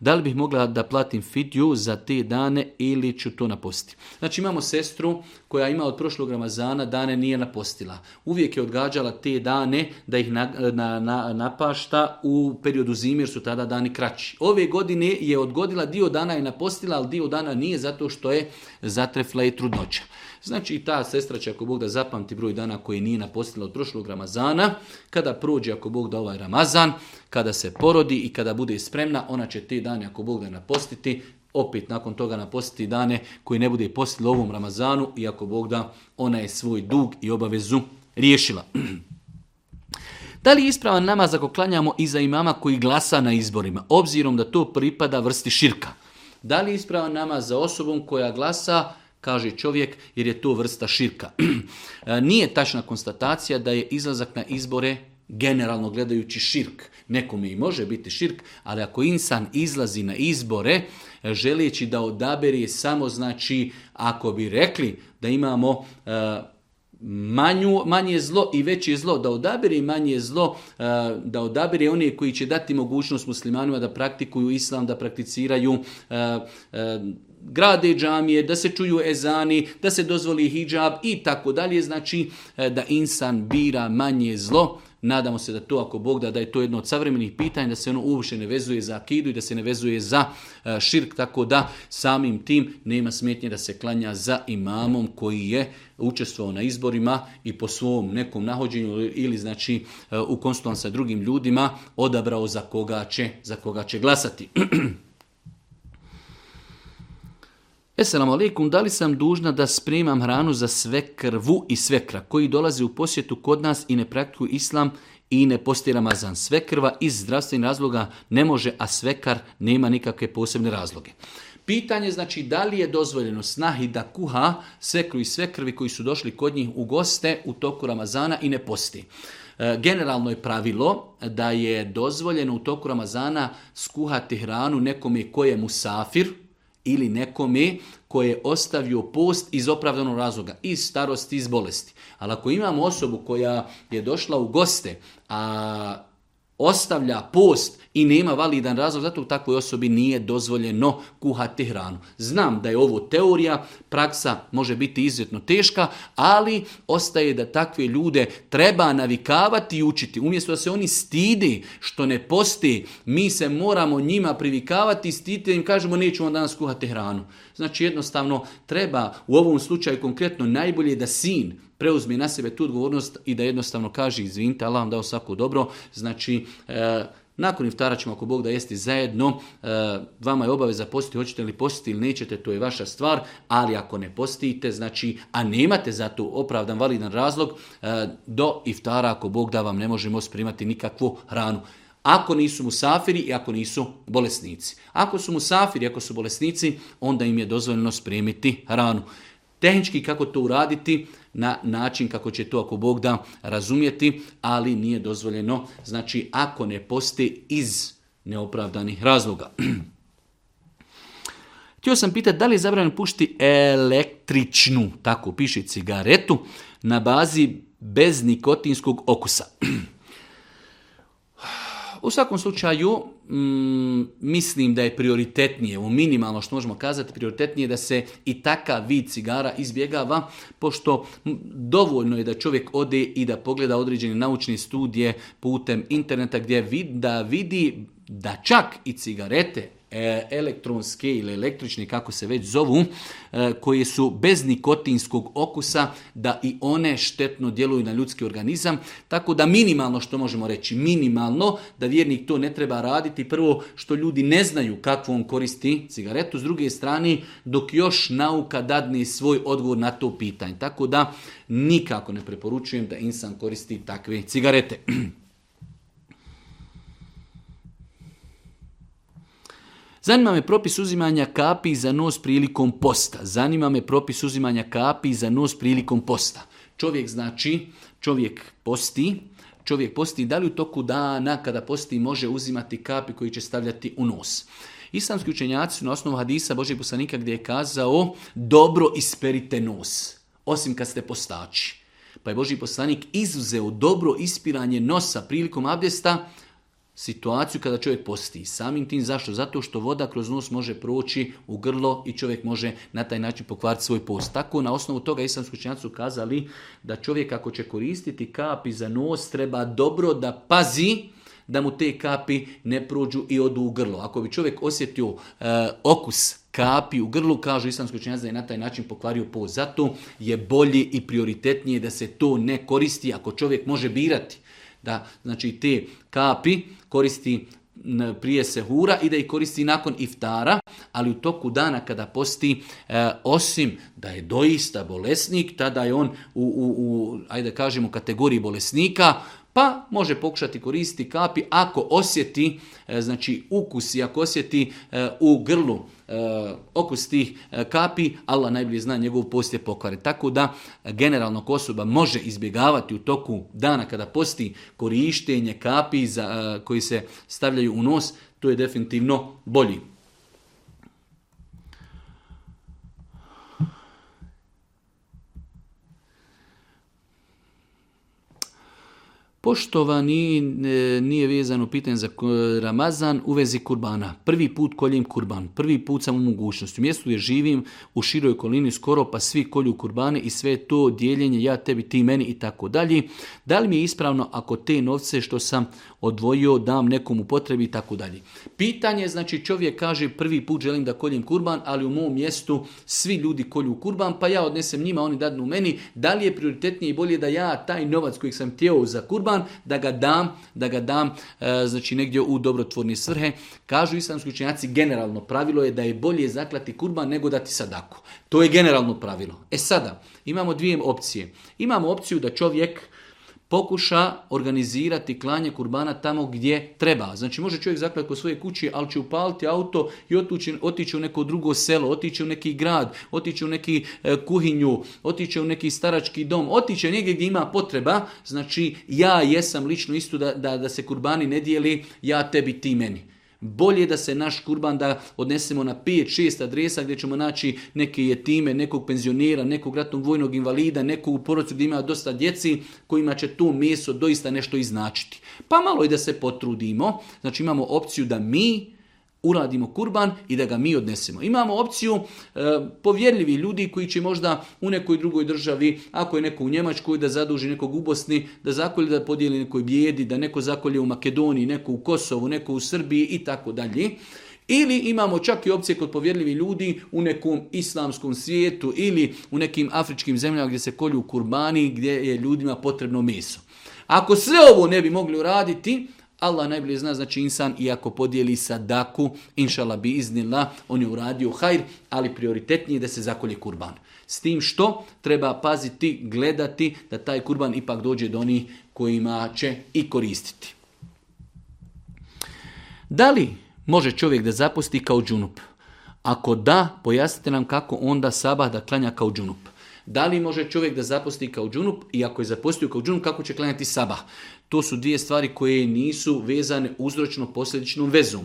da li bih mogla da platim fidju za te dane ili ću to napostiti. Znači imamo sestru koja ima od prošlog Ramazana dane nije napostila. Uvijek je odgađala te dane da ih na, na, na, napašta u periodu zime jer su tada dani kraći. Ove godine je odgodila dio dana i napostila, ali dio dana nije zato što je zatrefla i trudnoća. Znači i ta sestra će ako Bog da zapamti broj dana koji nije napostila od prošlog Ramazana, kada prođe ako Bog da ovaj Ramazan, kada se porodi i kada bude spremna, ona će te dane ako Bog da napostiti, opet nakon toga napostiti dane koji ne bude postila ovom Ramazanu i ako Bog da ona je svoj dug i obavezu riješila. Da li je ispravan namaz ako klanjamo za imama koji glasa na izborima, obzirom da to pripada vrsti širka? Da li je ispravan namaz za osobom koja glasa kaže čovjek, jer je to vrsta širka. E, nije tačna konstatacija da je izlazak na izbore generalno gledajući širk. Nekome i može biti širk, ali ako insan izlazi na izbore, e, želeći da odaberi samo znači, ako bi rekli da imamo e, manje zlo i veće zlo, da odaberi manje zlo, da odaberi one koji će dati mogućnost muslimanima da praktikuju islam, da prakticiraju grade džamije, da se čuju ezani, da se dozvoli hijab i tako dalje. Znači e, da insan bira manje zlo. Nadamo se da to, ako Bog da, da je to jedno od savremenih pitanja, da se ono uopšte ne vezuje za akidu i da se ne vezuje za e, širk, tako da samim tim nema smetnje da se klanja za imamom koji je učestvovao na izborima i po svom nekom nahođenju ili znači e, u konstant sa drugim ljudima odabrao za koga će, za koga će glasati. Esselamu alaikum, da li sam dužna da spremam hranu za sve krvu i svekra koji dolazi u posjetu kod nas i ne praktikuju islam i ne posti Ramazan. Svekrva iz zdravstvenih razloga ne može, a svekar nema nikakve posebne razloge. Pitanje znači da li je dozvoljeno snahi da kuha svekru i svekrvi koji su došli kod njih u goste u toku Ramazana i ne posti. E, generalno je pravilo da je dozvoljeno u toku Ramazana skuhati hranu nekome koje je musafir, ili nekome koje je ostavio post iz opravdanog razloga, iz starosti, iz bolesti. Ali ako imamo osobu koja je došla u goste, a ostavlja post i nema validan razlog, zato u takvoj osobi nije dozvoljeno kuhati hranu. Znam da je ovo teorija, praksa može biti izuzetno teška, ali ostaje da takve ljude treba navikavati i učiti. Umjesto da se oni stidi što ne posti, mi se moramo njima privikavati i stiditi im kažemo nećemo danas kuhati hranu. Znači jednostavno treba u ovom slučaju konkretno najbolje da sin preuzme na sebe tu odgovornost i da jednostavno kaže izvinite, Allah vam dao svako dobro, znači e, nakon iftara ćemo ako Bog da jesti zajedno, e, vama je obaveza postiti, hoćete li postiti ili nećete, to je vaša stvar, ali ako ne postite, znači, a nemate za to opravdan, validan razlog, e, do iftara ako Bog da vam ne možemo sprimati nikakvu hranu ako nisu musafiri i ako nisu bolesnici. Ako su musafiri, ako su bolesnici, onda im je dozvoljeno spremiti hranu tehnički kako to uraditi na način kako će to ako Bog da razumjeti, ali nije dozvoljeno, znači ako ne posti iz neopravdanih razloga. Htio sam pitati da li je zabranjeno pušiti električnu, tako piše, cigaretu na bazi bez nikotinskog okusa. U svakom slučaju, mm, mislim da je prioritetnije, u minimalno što možemo kazati, prioritetnije da se i taka vid cigara izbjegava, pošto dovoljno je da čovjek ode i da pogleda određene naučne studije putem interneta gdje vid, da vidi da čak i cigarete E, elektronske ili električne, kako se već zovu, e, koje su bez nikotinskog okusa, da i one štetno djeluju na ljudski organizam. Tako da minimalno, što možemo reći, minimalno, da vjernik to ne treba raditi. Prvo, što ljudi ne znaju kako on koristi cigaretu. S druge strane, dok još nauka dadne svoj odgovor na to pitanje. Tako da nikako ne preporučujem da insan koristi takve cigarete. Zanima me propis uzimanja kapi za nos prilikom posta. Zanima me propis uzimanja kapi za nos prilikom posta. Čovjek znači, čovjek posti, čovjek posti da li u toku dana kada posti može uzimati kapi koji će stavljati u nos. Islamski učenjaci na osnovu hadisa Božeg poslanika gdje je kazao dobro isperite nos, osim kad ste postači. Pa je Boži poslanik izuzeo dobro ispiranje nosa prilikom abdesta situaciju kada čovjek posti. samim tim zašto? Zato što voda kroz nos može proći u grlo i čovjek može na taj način pokvariti svoj post. Tako na osnovu toga islamski učenjaci su kazali da čovjek ako će koristiti kapi za nos treba dobro da pazi da mu te kapi ne prođu i odu u grlo. Ako bi čovjek osjetio e, okus kapi u grlu, kažu islamski učenjaci da je na taj način pokvario post. Zato je bolje i prioritetnije da se to ne koristi ako čovjek može birati da znači te kapi koristi prije sehura i da ih koristi nakon iftara, ali u toku dana kada posti, e, osim da je doista bolesnik, tada je on u, u, u ajde kažemo, kategoriji bolesnika, pa može pokušati koristiti kapi ako osjeti e, znači ukus i ako osjeti e, u grlu e, okus tih kapi, Allah najbolje zna njegov poslije pokvare. Tako da generalno osoba može izbjegavati u toku dana kada posti korištenje kapi za, koji se stavljaju u nos, to je definitivno bolji. Poštovani e, nije vezano pitanje za Ramazan u vezi kurbana. Prvi put koljem kurban, prvi put sam u mogućnosti. U mjestu gdje živim u široj kolini skoro pa svi kolju kurbane i sve to dijeljenje ja tebi, ti meni i tako dalje. Da li mi je ispravno ako te novce što sam odvojio, dam nekom u potrebi i tako dalje. Pitanje, znači čovjek kaže prvi put želim da koljem kurban, ali u mom mjestu svi ljudi kolju kurban, pa ja odnesem njima, oni dadnu meni. Da li je prioritetnije i bolje da ja taj novac kojeg sam htio za kurban, da ga dam, da ga dam e, znači negdje u dobrotvorne svrhe. Kažu islamski učenjaci, generalno pravilo je da je bolje zaklati kurban nego dati sadaku. To je generalno pravilo. E sada, imamo dvije opcije. Imamo opciju da čovjek pokuša organizirati klanje kurbana tamo gdje treba. Znači može čovjek zaklati kod svoje kući, ali će upaliti auto i otići, u neko drugo selo, otići u neki grad, otići u neki e, kuhinju, otići u neki starački dom, otići negdje gdje ima potreba. Znači ja jesam lično istu da, da, da se kurbani ne dijeli, ja tebi, ti meni. Bolje da se naš kurban da odnesemo na 5-6 adresa gdje ćemo naći neke jetime, nekog penzionera, nekog ratnog vojnog invalida, nekog u porodcu gdje ima dosta djeci kojima će to meso doista nešto iznačiti. Pa malo i da se potrudimo, znači imamo opciju da mi uradimo kurban i da ga mi odnesemo. Imamo opciju e, povjerljivi ljudi koji će možda u nekoj drugoj državi, ako je neko u Njemačkoj, da zaduži nekog u Bosni, da zakolje, da podijeli nekoj bijedi, da neko zakolje u Makedoniji, neko u Kosovu, neko u Srbiji i tako dalje. Ili imamo čak i opcije kod povjerljivi ljudi u nekom islamskom svijetu ili u nekim afričkim zemljama gdje se kolju kurbani, gdje je ljudima potrebno meso. Ako sve ovo ne bi mogli uraditi, Allah najbolje zna, znači insan, iako podijeli sadaku, inšala bi iznila, on je uradio hajr, ali prioritetnije je da se zakolje kurban. S tim što treba paziti, gledati da taj kurban ipak dođe do onih kojima će i koristiti. Da li može čovjek da zapusti kao džunup? Ako da, pojasnite nam kako onda sabah da klanja kao džunup. Da li može čovjek da zapusti kao džunup i ako je zapustio kao džunup, kako će klanjati sabah? To su dvije stvari koje nisu vezane uzročno posljedičnom vezom.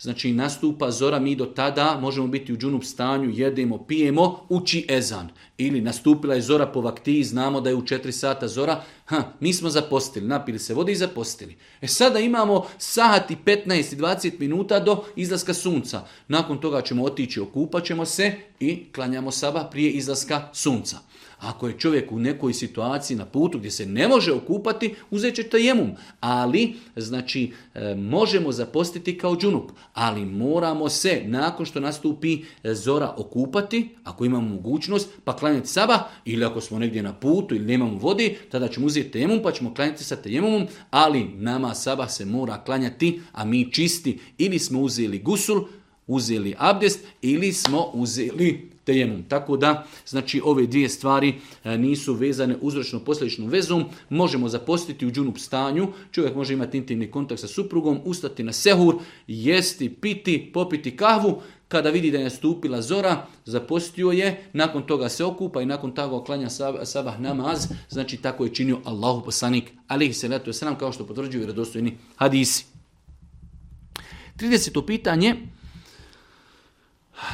Znači nastupa zora, mi do tada možemo biti u džunup stanju, jedemo, pijemo, uči ezan. Ili nastupila je zora po vakti, znamo da je u 4 sata zora, ha, mi smo zapostili, napili se vode i zapostili. E sada imamo i 15 i 20 minuta do izlaska sunca. Nakon toga ćemo otići, okupat ćemo se i klanjamo saba prije izlaska sunca. Ako je čovjek u nekoj situaciji na putu gdje se ne može okupati, uzet će tajemum. Ali, znači, e, možemo zapostiti kao džunup, ali moramo se nakon što nastupi e, zora okupati, ako imamo mogućnost, pa klanjati saba, ili ako smo negdje na putu ili nemamo vodi, tada ćemo uzeti tajemum pa ćemo klanjati sa tajemumom, ali nama saba se mora klanjati, a mi čisti ili smo uzeli gusul, uzeli abdest ili smo uzeli tako da, znači, ove dvije stvari e, nisu vezane uzročno posljedičnom vezom. Možemo zapostiti u džunup stanju, čovjek može imati intimni kontakt sa suprugom, ustati na sehur, jesti, piti, popiti kahvu, kada vidi da je nastupila zora, zapostio je, nakon toga se okupa i nakon toga oklanja sabah namaz, znači tako je činio Allahu poslanik, ali se letu je sram, kao što potvrđuju radostojni hadisi. 30. pitanje,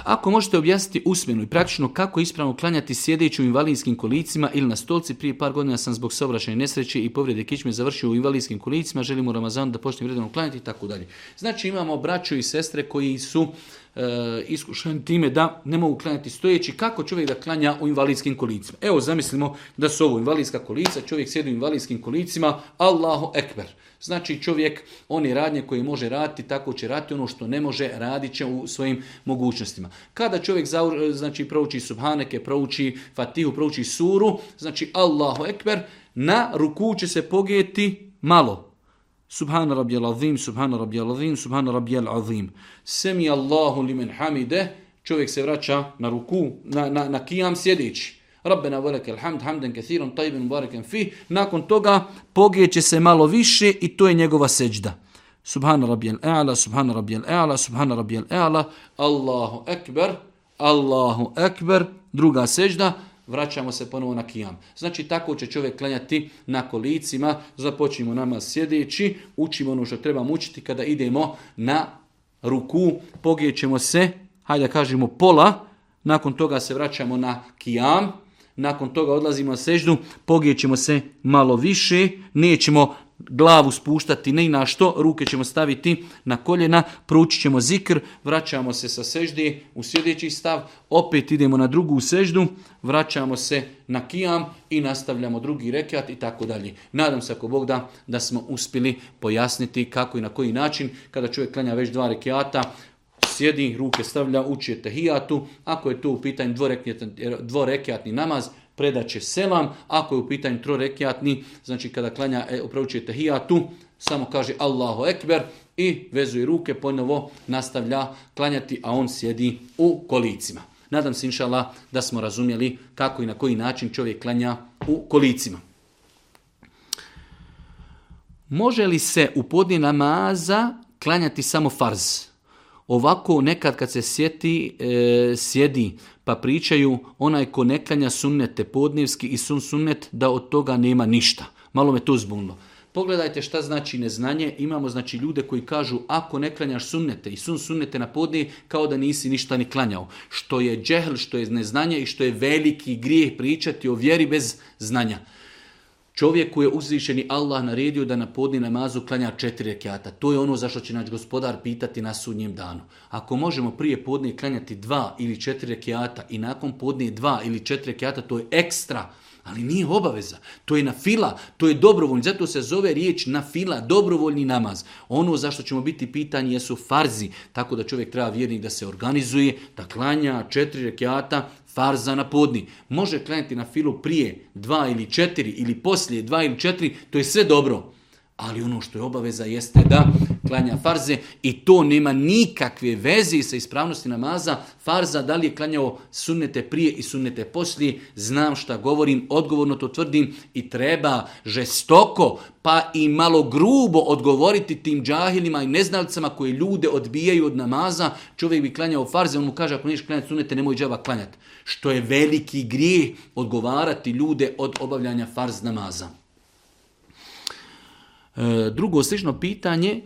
ako možete objasniti usmjeno i praktično kako ispravno klanjati sjedeći u invalidskim kolicima ili na stolci, prije par godina sam zbog saobraćajne nesreće i povrede kičme završio u invalidskim kolicima, želim u da počnem redano klanjati i tako dalje. Znači imamo braću i sestre koji su e, iskušeni time da ne mogu klanjati stojeći. Kako čovjek da klanja u invalidskim kolicima? Evo zamislimo da su ovo invalidska kolica, čovjek sjedi u invalidskim kolicima, Allahu ekber. Znači čovjek, oni radnje koji može raditi, tako će raditi, ono što ne može radit će u svojim mogućnostima. Kada čovjek znači, prouči subhaneke, prouči fatihu, prouči suru, znači Allahu ekber, na ruku će se pogijeti malo. Subhana rabijal azim, subhana rabijal azim, subhana rabijal azim. Semi Allahu limen hamide, čovjek se vraća na ruku, na, na, na kijam sjedići. Rabbena velike alhamd, hamden kathirom, tajben fi. Nakon toga pogijeće se malo više i to je njegova seđda. Subhana rabijel e'ala, subhana rabijel e'ala, subhana rabijel e'ala, Allahu ekber, Allahu ekber, druga seđda, vraćamo se ponovo na kijam. Znači tako će čovjek klanjati na kolicima, započnimo nama sjedeći, učimo ono što treba učiti kada idemo na ruku, pogijećemo se, hajde kažemo pola, nakon toga se vraćamo na kijam, nakon toga odlazimo na seždu, pogijećemo se malo više, nećemo glavu spuštati ni na što, ruke ćemo staviti na koljena, proučit ćemo zikr, vraćamo se sa sežde u sljedeći stav, opet idemo na drugu seždu, vraćamo se na kijam i nastavljamo drugi rekat i tako dalje. Nadam se ako Bog da, da smo uspjeli pojasniti kako i na koji način, kada čovjek klanja već dva rekiata, sjedi, ruke stavlja, uči tehijatu, ako je to u pitanju dvorekjatni namaz, predaće selam, ako je u pitanju trorekjatni, znači kada klanja, e, uči tehijatu, samo kaže Allahu Ekber i vezuje ruke, ponovo nastavlja klanjati, a on sjedi u kolicima. Nadam se, inšala, da smo razumjeli kako i na koji način čovjek klanja u kolicima. Može li se u podni namaza klanjati samo farz? Ovako nekad kad se sjeti, e, sjedi, pa pričaju onaj ko ne klanja sunnete podnevski i sun sunnet da od toga nema ništa. Malo me to zbunilo. Pogledajte šta znači neznanje. Imamo znači ljude koji kažu ako ne klanjaš sunnete i sun sunnete na podne kao da nisi ništa ni klanjao. Što je džehl, što je neznanje i što je veliki grijeh pričati o vjeri bez znanja. Čovjeku je uzvišeni Allah naredio da na podni namazu klanja četiri rekiata. To je ono za što će naš gospodar pitati na sudnjem danu. Ako možemo prije podne klanjati dva ili četiri rekiata i nakon podne dva ili četiri rekiata, to je ekstra. Ali nije obaveza. To je na fila, to je dobrovoljni. Zato se zove riječ na fila, dobrovoljni namaz. Ono za što ćemo biti pitanje jesu farzi. Tako da čovjek treba vjernik da se organizuje, da klanja četiri rekiata farza na podni. Može klanjati na filu prije dva ili četiri ili poslije dva ili četiri, to je sve dobro ali ono što je obaveza jeste da klanja farze i to nema nikakve veze sa ispravnosti namaza. Farza da li je klanjao sunnete prije i sunnete poslije, znam šta govorim, odgovorno to tvrdim i treba žestoko pa i malo grubo odgovoriti tim džahilima i neznalicama koji ljude odbijaju od namaza. Čovjek bi klanjao farze, on mu kaže ako neš klanjati sunete nemoj džava klanjati. Što je veliki grijeh odgovarati ljude od obavljanja farz namaza. E, drugo slično pitanje e,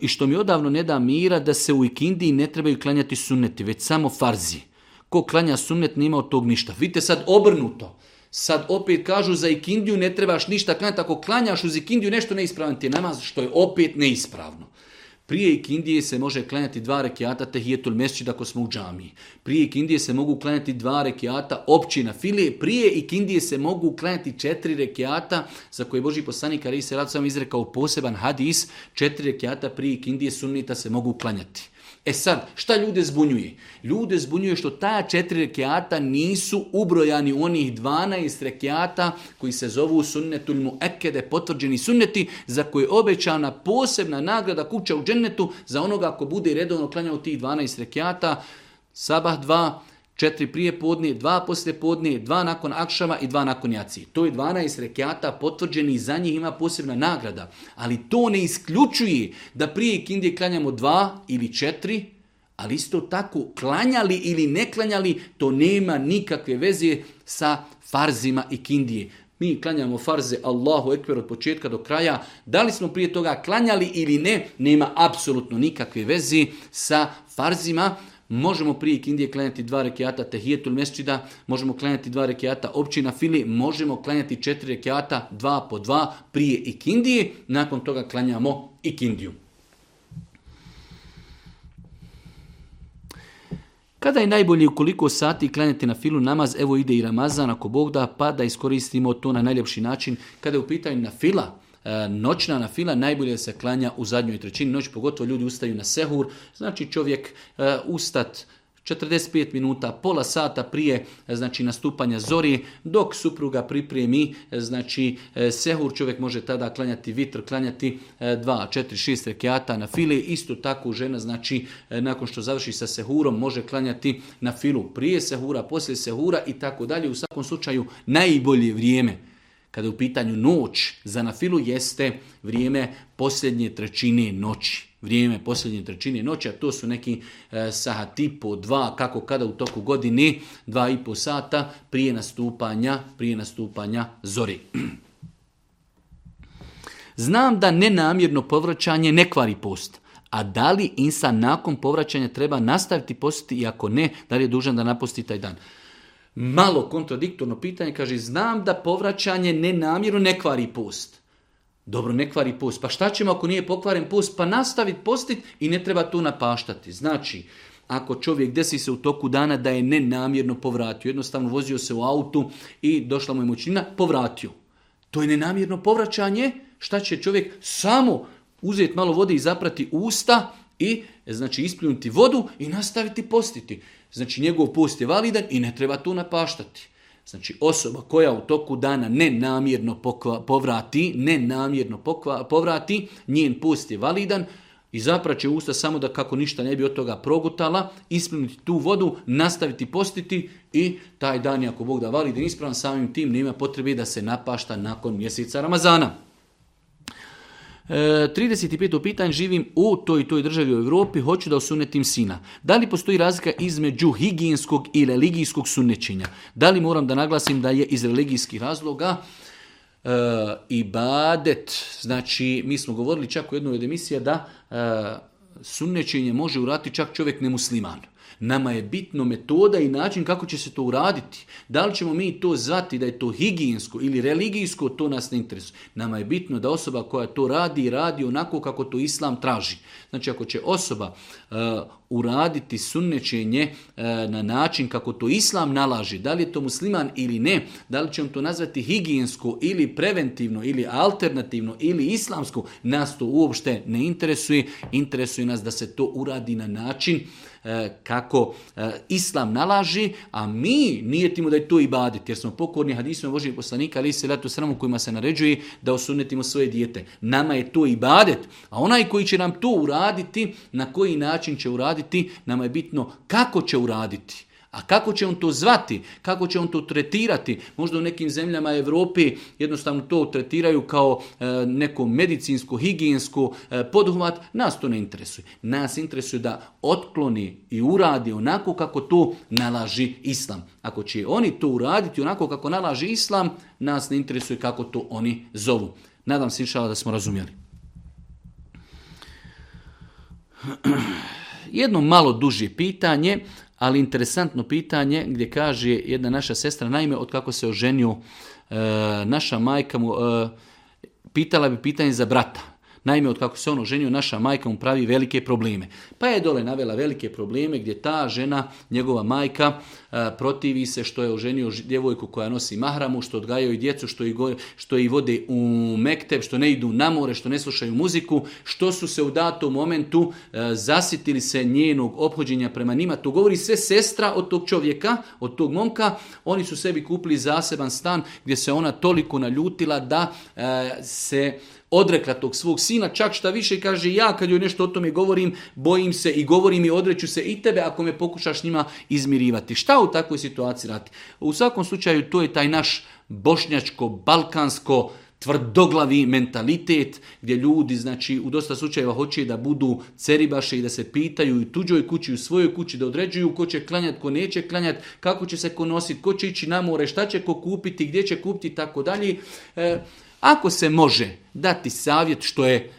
i što mi odavno ne da mira da se u ikindiji ne trebaju klanjati sunneti, već samo farzi. Ko klanja sunnet nema od tog ništa. Vidite sad obrnuto. Sad opet kažu za ikindiju ne trebaš ništa klanjati. Ako klanjaš uz ikindiju nešto neispravno ti je namaz, što je opet neispravno. Prije ikindije se može klanjati dva rekiata tehijetul mesjid ako smo u džamiji. Prije ikindije se mogu klanjati dva rekiata općina filije. Prije ikindije se mogu klanjati četiri rekiata za koje Boži poslanik Ali se rad sam izrekao poseban hadis. Četiri rekiata prije ikindije sunnita se mogu klanjati. E sad, šta ljude zbunjuje? Ljude zbunjuje što ta četiri rekiata nisu ubrojani u onih 12 rekiata koji se zovu sunnetul mu ekede, potvrđeni sunneti, za koje je obećana posebna nagrada kuća u džennetu za onoga ko bude redovno klanjao tih 12 rekiata, sabah 2, četiri prije podne, dva poslije podne, dva nakon akšama i dva nakon jaci. To je 12 rekiata potvrđeni i za njih ima posebna nagrada. Ali to ne isključuje da prije kindije klanjamo dva ili četiri, ali isto tako klanjali ili ne klanjali, to nema nikakve veze sa farzima i kindije. Mi klanjamo farze Allahu Ekber od početka do kraja. Da li smo prije toga klanjali ili ne, nema apsolutno nikakve veze sa farzima možemo prije Indije klanjati dva rekiata tehijetul mesčida, možemo klanjati dva rekiata općina fili, možemo klanjati četiri rekiata, dva po dva prije i ikindije, nakon toga klanjamo ikindiju. Kada je najbolje ukoliko sati klanjati na filu namaz, evo ide i Ramazan, ako Bog da, pa da iskoristimo to na najljepši način. Kada je u pitanju na fila, E, noćna na fila najbolje se klanja u zadnjoj trećini noći, pogotovo ljudi ustaju na sehur, znači čovjek e, ustat 45 minuta, pola sata prije e, znači nastupanja zori, dok supruga pripremi znači sehur, čovjek može tada klanjati vitr, klanjati 2, 4, 6 rekiata na fili, isto tako žena znači nakon što završi sa sehurom može klanjati na filu prije sehura, poslije sehura i tako dalje, u svakom slučaju najbolje vrijeme kada je u pitanju noć, za nafilu jeste vrijeme posljednje trećine noći. Vrijeme posljednje trećine noći, a to su neki e, i po dva, kako kada u toku godine, dva i po sata prije nastupanja, prije nastupanja zori. Znam da nenamjerno povraćanje ne kvari post, a da li insan nakon povraćanja treba nastaviti postiti i ako ne, da li je dužan da napusti taj dan? malo kontradiktorno pitanje, kaže znam da povraćanje nenamjerno ne kvari post. Dobro, ne kvari post. Pa šta ćemo ako nije pokvaren post? Pa nastaviti postit i ne treba tu napaštati. Znači, ako čovjek desi se u toku dana da je nenamjerno povratio, jednostavno vozio se u autu i došla mu je moćnina, povratio. To je nenamjerno povraćanje, šta će čovjek samo uzeti malo vode i zaprati usta, i znači ispljunuti vodu i nastaviti postiti. Znači njegov post je validan i ne treba tu napaštati. Znači osoba koja u toku dana nenamjerno povrati, nenamjerno povrati, njen post je validan i zapraće usta samo da kako ništa ne bi od toga progutala, ispuniti tu vodu, nastaviti postiti i taj dan je ako Bog da validan ispravan samim tim nema potrebe da se napašta nakon mjeseca Ramazana. 35. E, pitanje, živim u toj toj državi u Europi, hoću da osunetim sina. Da li postoji razlika između higijenskog i religijskog sunećenja? Da li moram da naglasim da je iz religijskih razloga e, ibadet, znači mi smo govorili čak u jednoj od emisija da e, može urati čak čovjek nemusliman. Nama je bitno metoda i način kako će se to uraditi. Da li ćemo mi to zvati da je to higijensko ili religijsko, to nas ne interesuje. Nama je bitno da osoba koja to radi, radi onako kako to islam traži. Znači ako će osoba e, uraditi sunnećenje e, na način kako to islam nalaži, da li je to musliman ili ne, da li ćemo to nazvati higijensko ili preventivno ili alternativno ili islamsko, nas to uopšte ne interesuje. Interesuje nas da se to uradi na način E, kako e, islam nalaži, a mi nijetimo da je to ibadet, jer smo pokorni hadisima Božijeg poslanika, ali se letu sramu kojima se naređuje da osunetimo svoje dijete. Nama je to ibadet, a onaj koji će nam to uraditi, na koji način će uraditi, nama je bitno kako će uraditi. A kako će on to zvati, kako će on to tretirati? Možda u nekim zemljama Europi jednostavno to tretiraju kao e, neko medicinsko, higijensko e, poduhvat. Nas to ne interesuje. Nas interesuje da otkloni i uradi onako kako to nalaži islam. Ako će oni to uraditi onako kako nalaži islam, nas ne interesuje kako to oni zovu. Nadam se inšala da smo razumjeli. Jedno malo duže pitanje ali interesantno pitanje gdje kaže jedna naša sestra, naime, od kako se oženio, e, naša majka mu, e, pitala bi pitanje za brata. Naime, od kako se on oženio, naša majka mu pravi velike probleme. Pa je dole navela velike probleme gdje ta žena, njegova majka, protivi se što je oženio djevojku koja nosi mahramu, što odgajaju djecu, što ih, što i vode u mekteb, što ne idu na more, što ne slušaju muziku, što su se u datom momentu zasitili se njenog ophođenja prema njima. To govori sve sestra od tog čovjeka, od tog momka. Oni su sebi kupili zaseban stan gdje se ona toliko naljutila da se odrekla tog svog sina, čak šta više kaže ja kad joj nešto o tome govorim, bojim se i govorim i odreću se i tebe ako me pokušaš njima izmirivati. Šta u takvoj situaciji rati? U svakom slučaju to je taj naš bošnjačko-balkansko tvrdoglavi mentalitet gdje ljudi znači u dosta slučajeva hoće da budu ceribaše i da se pitaju i tuđoj kući i u svojoj kući da određuju ko će klanjati, ko neće klanjati, kako će se konositi, ko će ići na more, šta će ko kupiti, gdje će kupiti i tako dalje. E, ako se može dati savjet što je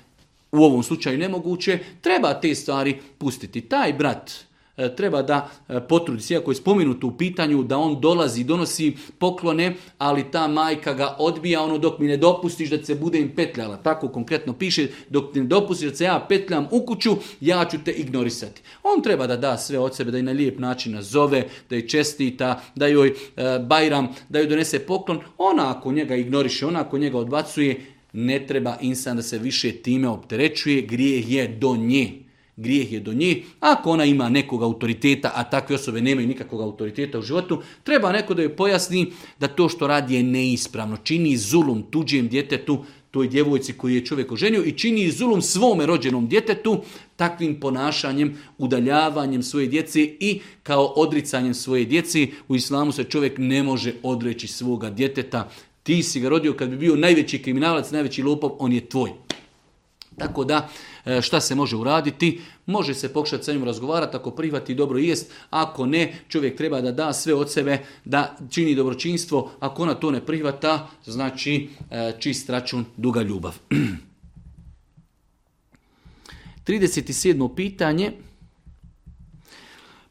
u ovom slučaju nemoguće, treba te stvari pustiti. Taj brat E, treba da e, potrudi se, iako je spomenuto u pitanju da on dolazi, donosi poklone, ali ta majka ga odbija ono dok mi ne dopustiš da se bude im petljala. Tako konkretno piše, dok ne dopustiš da se ja petljam u kuću, ja ću te ignorisati. On treba da da sve od sebe, da je na lijep način nazove, da je čestita, da joj e, bajram, da joj donese poklon. Ona ako njega ignoriše, ona ako njega odbacuje, ne treba insan da se više time opterećuje, grijeh je do nje grijeh je do nje. Ako ona ima nekog autoriteta, a takve osobe nemaju nikakvog autoriteta u životu, treba neko da joj pojasni da to što radi je neispravno. Čini zulum tuđem djetetu, toj djevojci koju je čovjek oženio i čini zulum svome rođenom djetetu takvim ponašanjem, udaljavanjem svoje djece i kao odricanjem svoje djece U islamu se čovjek ne može odreći svoga djeteta. Ti si ga rodio kad bi bio najveći kriminalac, najveći lopov, on je tvoj. Tako da, E, šta se može uraditi? Može se pokušati sa njim razgovarati, ako prihvati dobro jest, ako ne, čovjek treba da da sve od sebe, da čini dobročinstvo, ako ona to ne prihvata, znači e, čist račun, duga ljubav. 37. pitanje.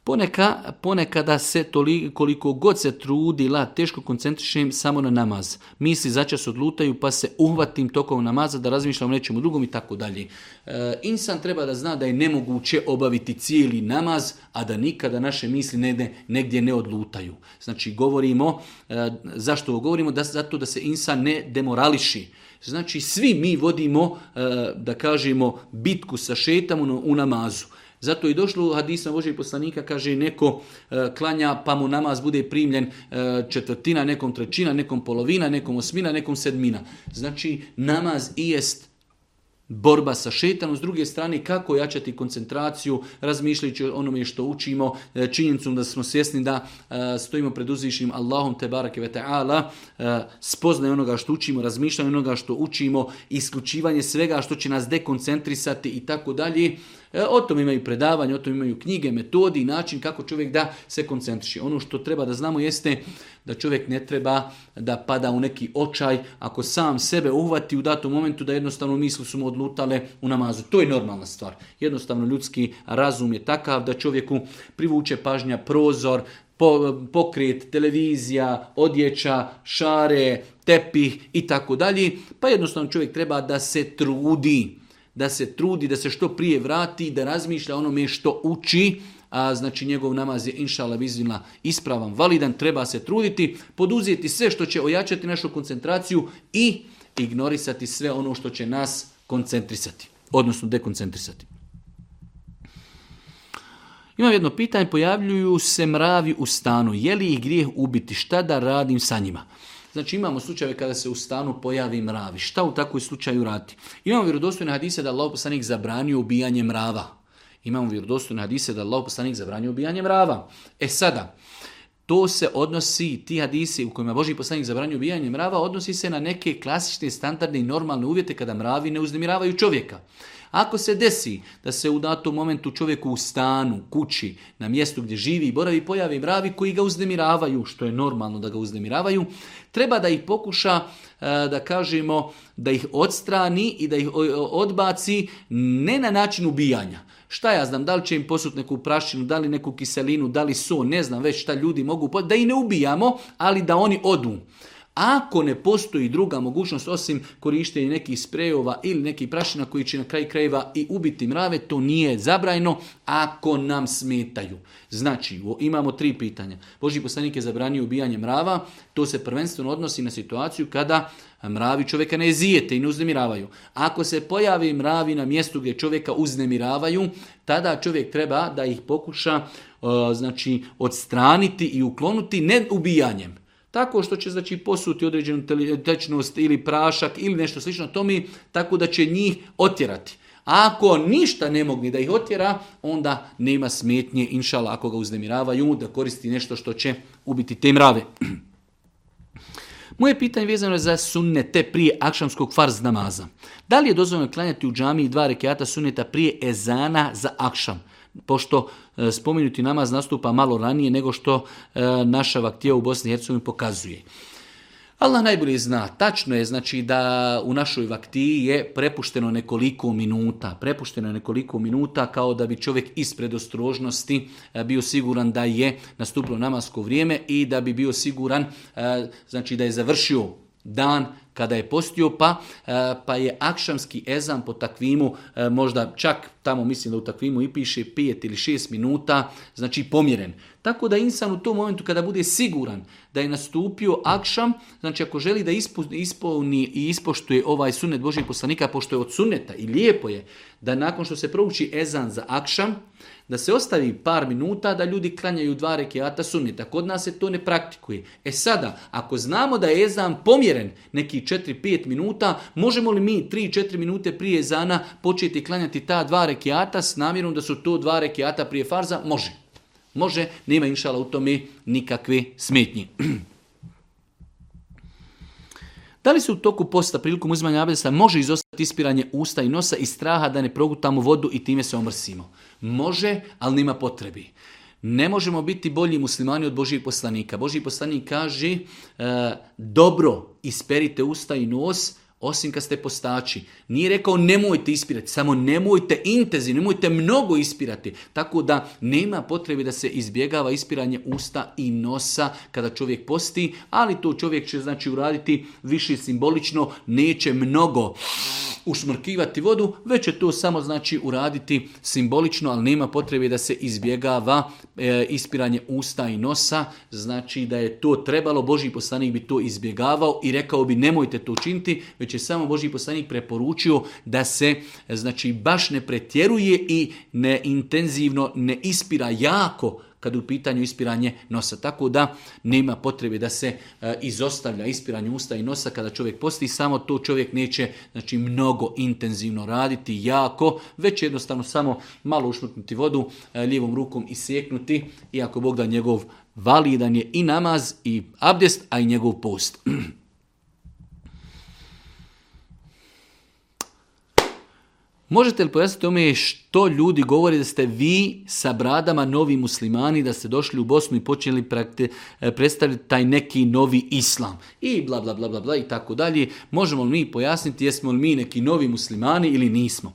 Poneka, ponekada se toliko, koliko god se trudila, teško koncentrišem samo na namaz. Misli začas odlutaju pa se uhvatim tokom namaza da razmišljam o nečemu drugom i tako dalje. E, insan treba da zna da je nemoguće obaviti cijeli namaz, a da nikada naše misli negdje, negdje ne odlutaju. Znači govorimo, e, zašto ovo govorimo? Da, zato da se insan ne demorališi. Znači svi mi vodimo, e, da kažemo, bitku sa šetom u namazu. Zato je došlo u hadisma i poslanika, kaže neko e, klanja pa mu namaz bude primljen e, četvrtina, nekom trećina, nekom polovina, nekom osmina, nekom sedmina. Znači namaz i jest borba sa šetanom, s druge strane kako jačati koncentraciju, razmišljajući o onome što učimo, e, činjenicom da smo svjesni da stojimo pred uzvišnim Allahom te barake ve ta'ala, spoznaje onoga što učimo, razmišljanje onoga što učimo, isključivanje svega što će nas dekoncentrisati i tako dalje. E, o tom imaju predavanje, o tom imaju knjige, metodi i način kako čovjek da se koncentriši. Ono što treba da znamo jeste da čovjek ne treba da pada u neki očaj ako sam sebe uhvati u datom momentu da jednostavno misli su mu odlutale u namazu. To je normalna stvar. Jednostavno ljudski razum je takav da čovjeku privuče pažnja prozor, pokret, televizija, odjeća, šare, tepih i tako dalje. Pa jednostavno čovjek treba da se trudi da se trudi, da se što prije vrati, da razmišlja onome što uči, a znači njegov namaz je inšala vizvila ispravan, validan, treba se truditi, poduzijeti sve što će ojačati našu koncentraciju i ignorisati sve ono što će nas koncentrisati, odnosno dekoncentrisati. Imam jedno pitanje, pojavljuju se mravi u stanu, je li ih grijeh ubiti, šta da radim sa njima? Znači imamo slučajeve kada se u stanu pojavi mravi. Šta u takvoj slučaju rati? Imamo vjerodostojne hadise da Allah poslanik zabranio ubijanje mrava. Imamo vjerodostojne hadise da Allah poslanik zabranio ubijanje mrava. E sada, to se odnosi, ti Hadise u kojima Boži poslanik zabranio ubijanje mrava, odnosi se na neke klasične, standardne i normalne uvjete kada mravi ne uznemiravaju čovjeka. Ako se desi da se u datom momentu čovjeku u stanu, kući, na mjestu gdje živi i boravi, pojavi mravi koji ga uznemiravaju, što je normalno da ga uznemiravaju, treba da ih pokuša e, da kažemo da ih odstrani i da ih odbaci ne na način ubijanja. Šta ja znam, da li će im posut neku prašinu, da li neku kiselinu, da li so, ne znam već šta ljudi mogu, da ih ne ubijamo, ali da oni odu. Ako ne postoji druga mogućnost osim korištenja nekih sprejova ili nekih prašina koji će na kraj krajeva i ubiti mrave, to nije zabrajno ako nam smetaju. Znači, imamo tri pitanja. Boži poslanik je zabranio ubijanje mrava, to se prvenstveno odnosi na situaciju kada mravi čovjeka ne zijete i ne uznemiravaju. Ako se pojavi mravi na mjestu gdje čovjeka uznemiravaju, tada čovjek treba da ih pokuša e, znači odstraniti i uklonuti ne ubijanjem tako što će znači, posuti određenu tečnost ili prašak ili nešto slično mi tako da će njih otjerati. A ako ništa ne mogni da ih otjera, onda nema smetnje, inšala, ako ga uznemiravaju, da koristi nešto što će ubiti te mrave. Moje pitanje vezano je za sunnete prije akšamskog farz namaza. Da li je dozvoljeno klanjati u džamiji dva rekiata sunneta prije ezana za akšam? pošto e, spomenuti namaz nastupa malo ranije nego što e, naša vaktija u Bosni i Hercegovini pokazuje. Allah najbolje zna, tačno je znači da u našoj vaktiji je prepušteno nekoliko minuta, prepušteno je nekoliko minuta kao da bi čovjek ispred ostrožnosti e, bio siguran da je nastupilo namasko vrijeme i da bi bio siguran znači da je završio dan kada je postio pa, eh, pa je akšamski ezan po takvimu eh, možda čak tamo mislim da u takvimu i piše 5 ili 6 minuta, znači pomjeren. Tako da insan u tom momentu kada bude siguran da je nastupio akšam, znači ako želi da ispolni i ispoštuje ovaj sunet Božeg poslanika, pošto je od suneta i lijepo je da nakon što se prouči ezan za akšam, da se ostavi par minuta da ljudi klanjaju dva rekiata sunneta. Kod nas se to ne praktikuje. E sada, ako znamo da je ezan pomjeren neki 4-5 minuta, možemo li mi 3-4 minute prije ezana početi klanjati ta dva rekiata s namjerom da su to dva rekiata prije farza? Može. Može, nema inšala u tome nikakve smetnje. Da li se u toku posta prilikom uzmanja abdesta može izostaviti? ispiranje usta i nosa i straha da ne progutamo vodu i time se omrsimo. Može, ali nema potrebi. Ne možemo biti bolji muslimani od Božijeg poslanika. Božiji poslanik kaže, e, dobro isperite usta i nos, osim kad ste postači. Nije rekao nemojte ispirati, samo nemojte intenzivno, nemojte mnogo ispirati. Tako da nema potrebe da se izbjegava ispiranje usta i nosa kada čovjek posti, ali to čovjek će znači uraditi više simbolično, neće mnogo usmrkivati vodu, već će to samo znači uraditi simbolično, ali nema potrebe da se izbjegava e, ispiranje usta i nosa, znači da je to trebalo, Boži poslanik bi to izbjegavao i rekao bi nemojte to učiniti, već je samo Boži poslanik preporučio da se znači baš ne pretjeruje i ne intenzivno ne ispira jako kad u pitanju ispiranje nosa. Tako da nema potrebe da se e, izostavlja ispiranje usta i nosa kada čovjek posti, samo to čovjek neće znači mnogo intenzivno raditi, jako, već jednostavno samo malo ušmrtnuti vodu, e, lijevom rukom isjeknuti, iako Bog da njegov validan je i namaz i abdest, a i njegov post. Možete li pojasniti tome što ljudi govore da ste vi sa bradama novi muslimani, da ste došli u Bosnu i počeli prakti, e, predstaviti taj neki novi islam i bla bla bla bla bla i tako dalje. Možemo li mi pojasniti jesmo li mi neki novi muslimani ili nismo?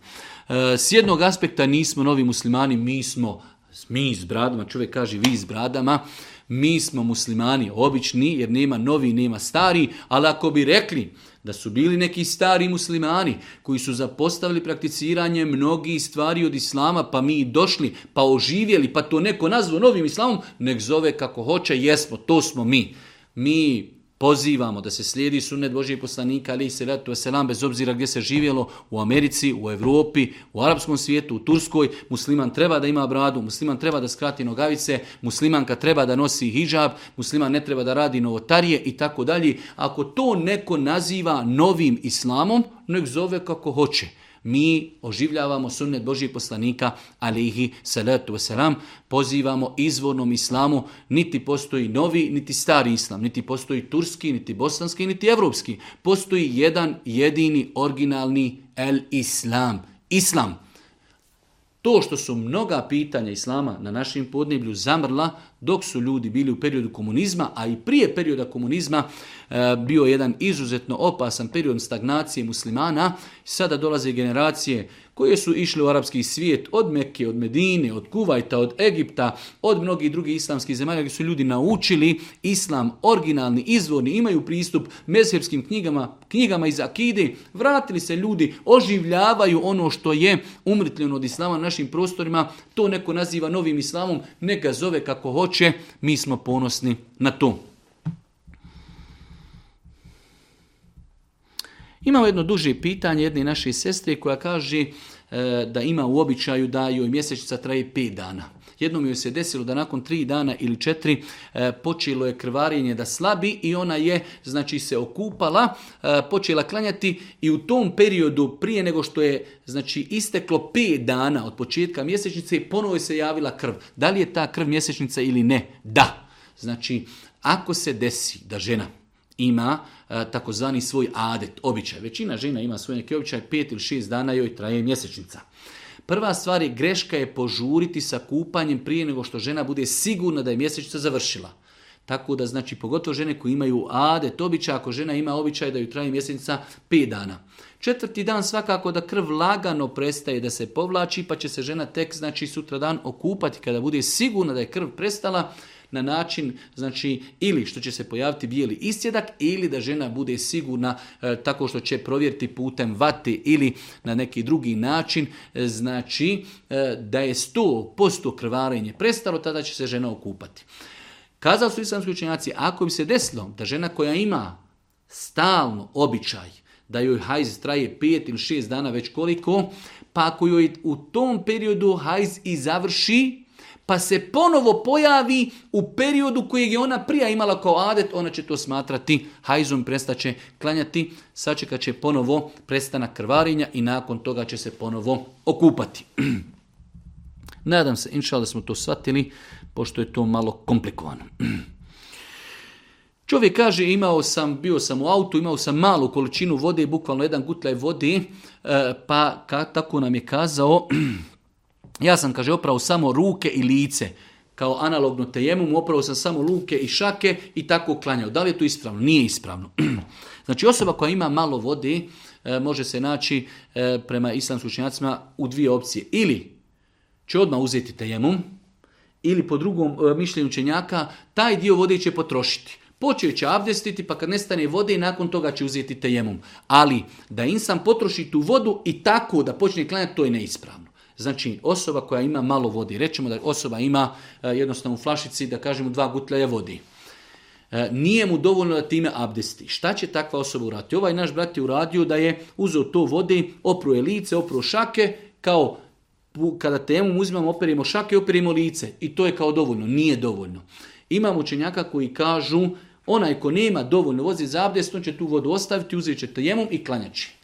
E, s jednog aspekta nismo novi muslimani, mi smo mi s bradama, čovjek kaže vi s bradama, mi smo muslimani obični jer nema novi, nema stari, ali ako bi rekli da su bili neki stari muslimani koji su zapostavili prakticiranje mnogih stvari od islama, pa mi došli, pa oživjeli, pa to neko nazvao novim islamom, nek zove kako hoće, jesmo, to smo mi. Mi pozivamo da se slijedi sunnet Božjih poslanika ali i se wasalam bez obzira gdje se živjelo u Americi, u Europi, u arapskom svijetu, u Turskoj, musliman treba da ima bradu, musliman treba da skrati nogavice, muslimanka treba da nosi hijab, musliman ne treba da radi novotarije i tako dalje. Ako to neko naziva novim islamom, nek zove kako hoće. Mi oživljavamo sunnet Božijeg poslanika, alihi salatu wasalam, pozivamo izvornom islamu, niti postoji novi, niti stari islam, niti postoji turski, niti bosanski, niti evropski. Postoji jedan jedini originalni el-islam. Islam. To što su mnoga pitanja Islama na našem podneblju zamrla dok su ljudi bili u periodu komunizma, a i prije perioda komunizma e, bio jedan izuzetno opasan period stagnacije muslimana. Sada dolaze generacije koje su išle u arapski svijet od Mekke, od Medine, od Kuvajta, od Egipta, od mnogih drugih islamskih zemalja gdje su ljudi naučili islam originalni, izvorni, imaju pristup mezhebskim knjigama, knjigama iz akide, vratili se ljudi, oživljavaju ono što je umrtljeno od islama na našim prostorima, to neko naziva novim islamom, neka zove kako hoće, mi smo ponosni na to. Imamo jedno duže pitanje jedne naše sestre koja kaže E, da ima u običaju da joj mjesečnica traje 5 dana. Jednom joj se desilo da nakon tri dana ili četiri e, počelo je krvarjenje da slabi i ona je znači se okupala, e, počela klanjati i u tom periodu prije nego što je znači isteklo pet dana od početka mjesečnice ponovo se javila krv. Da li je ta krv mjesečnica ili ne? Da. Znači, ako se desi da žena ima E, takozvani svoj adet, običaj. Većina žena ima svoj neki običaj, pet ili šest dana joj traje mjesečnica. Prva stvar je greška je požuriti sa kupanjem prije nego što žena bude sigurna da je mjesečnica završila. Tako da, znači, pogotovo žene koje imaju adet običaj, ako žena ima običaj da ju traje mjesečnica 5 dana. Četvrti dan svakako da krv lagano prestaje da se povlači, pa će se žena tek, znači, sutra dan okupati kada bude sigurna da je krv prestala, na način, znači, ili što će se pojaviti bijeli isjedak, ili da žena bude sigurna e, tako što će provjeriti putem vati ili na neki drugi način, e, znači, e, da je 100% krvarenje prestalo, tada će se žena okupati. Kazali su islamski učenjaci, ako im se desilo da žena koja ima stalno običaj, da joj hajz traje 5 ili šest dana, već koliko, pa ako joj u tom periodu hajz i završi, pa se ponovo pojavi u periodu kojeg je ona prija imala kao adet, ona će to smatrati hajzom, prestaće klanjati, sačekat će ponovo prestana krvarinja i nakon toga će se ponovo okupati. Nadam se, inša da smo to shvatili, pošto je to malo komplikovano. Čovjek kaže, imao sam, bio sam u autu, imao sam malu količinu vode, bukvalno jedan gutlaj vode, e, pa ka, tako nam je kazao, Ja sam, kaže, oprao samo ruke i lice. Kao analogno tejemom, opravo sam samo luke i šake i tako klanjao. Da li je to ispravno? Nije ispravno. znači osoba koja ima malo vode e, može se naći e, prema islamskim učenjacima u dvije opcije. Ili će odmah uzeti tejemom, ili po drugom e, mišljenju učenjaka, taj dio vode će potrošiti. Počeo će abdestiti, pa kad nestane vode i nakon toga će uzeti tejemom. Ali da insan potroši tu vodu i tako da počne klanjati, to je neispravno. Znači osoba koja ima malo vodi, rećemo da osoba ima e, jednostavno u flašici da kažemo dva gutljaja vodi. E, nije mu dovoljno da time abdesti. Šta će takva osoba uraditi? Ovaj naš brat je uradio da je uzeo to vodi, opruje lice, opruo šake, kao kada temu uzimamo, operimo šake i operimo lice. I to je kao dovoljno. Nije dovoljno. Imamo učenjaka koji kažu, onaj ko nema dovoljno vozi za abdest, on će tu vodu ostaviti, uzet će i klanjaći.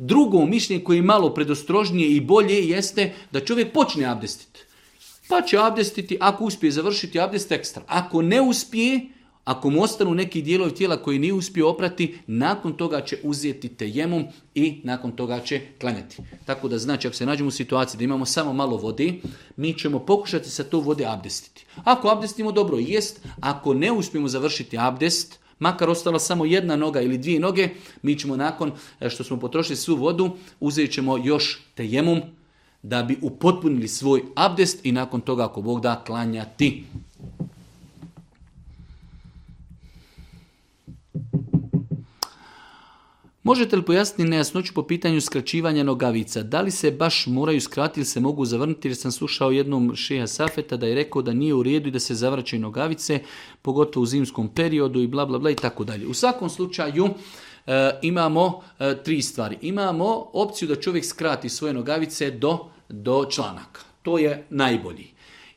Drugo mišljenje koje je malo predostrožnije i bolje jeste da čovjek počne abdestiti. Pa će abdestiti, ako uspije završiti abdest ekstra. Ako ne uspije, ako mu ostanu neki dijelovi tijela koji nije uspio oprati, nakon toga će uzeti tejemom i nakon toga će klanjati. Tako da znači, ako se nađemo u situaciji da imamo samo malo vode, mi ćemo pokušati sa to vode abdestiti. Ako abdestimo, dobro jest. Ako ne uspijemo završiti abdest, makar ostala samo jedna noga ili dvije noge, mi ćemo nakon e, što smo potrošili svu vodu, uzet ćemo još tejemum da bi upotpunili svoj abdest i nakon toga ako Bog da klanjati. Možete li pojasniti nejasnoću po pitanju skraćivanja nogavica? Da li se baš moraju skratiti ili se mogu zavrnuti? Jer sam slušao jednom šeha Safeta da je rekao da nije u redu i da se zavraćaju nogavice, pogotovo u zimskom periodu i bla bla bla i tako dalje. U svakom slučaju, e, imamo e, tri stvari. Imamo opciju da čovjek skrati svoje nogavice do, do članaka. To je najbolji.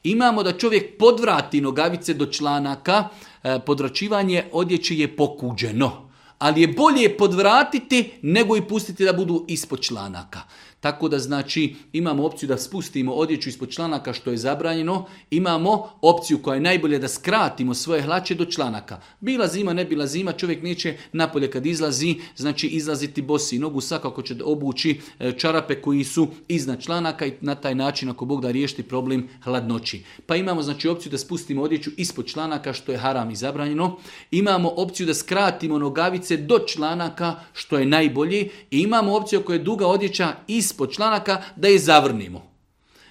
Imamo da čovjek podvrati nogavice do članaka. E, podvraćivanje odjeće je pokuđeno ali je bolje podvratiti nego i pustiti da budu ispod članaka. Tako da znači imamo opciju da spustimo odjeću ispod članaka što je zabranjeno, imamo opciju koja je najbolje da skratimo svoje hlače do članaka. Bila zima, ne bila zima, čovjek neće napolje kad izlazi, znači izlaziti bosi nogu, svakako će obući e, čarape koji su iznad članaka i na taj način ako Bog da riješiti problem hladnoći. Pa imamo znači opciju da spustimo odjeću ispod članaka što je haram i zabranjeno. Imamo opciju da skratimo nogavice do članaka što je najbolje i imamo opciju koja je duga odjeća iz ispod članaka da je zavrnimo.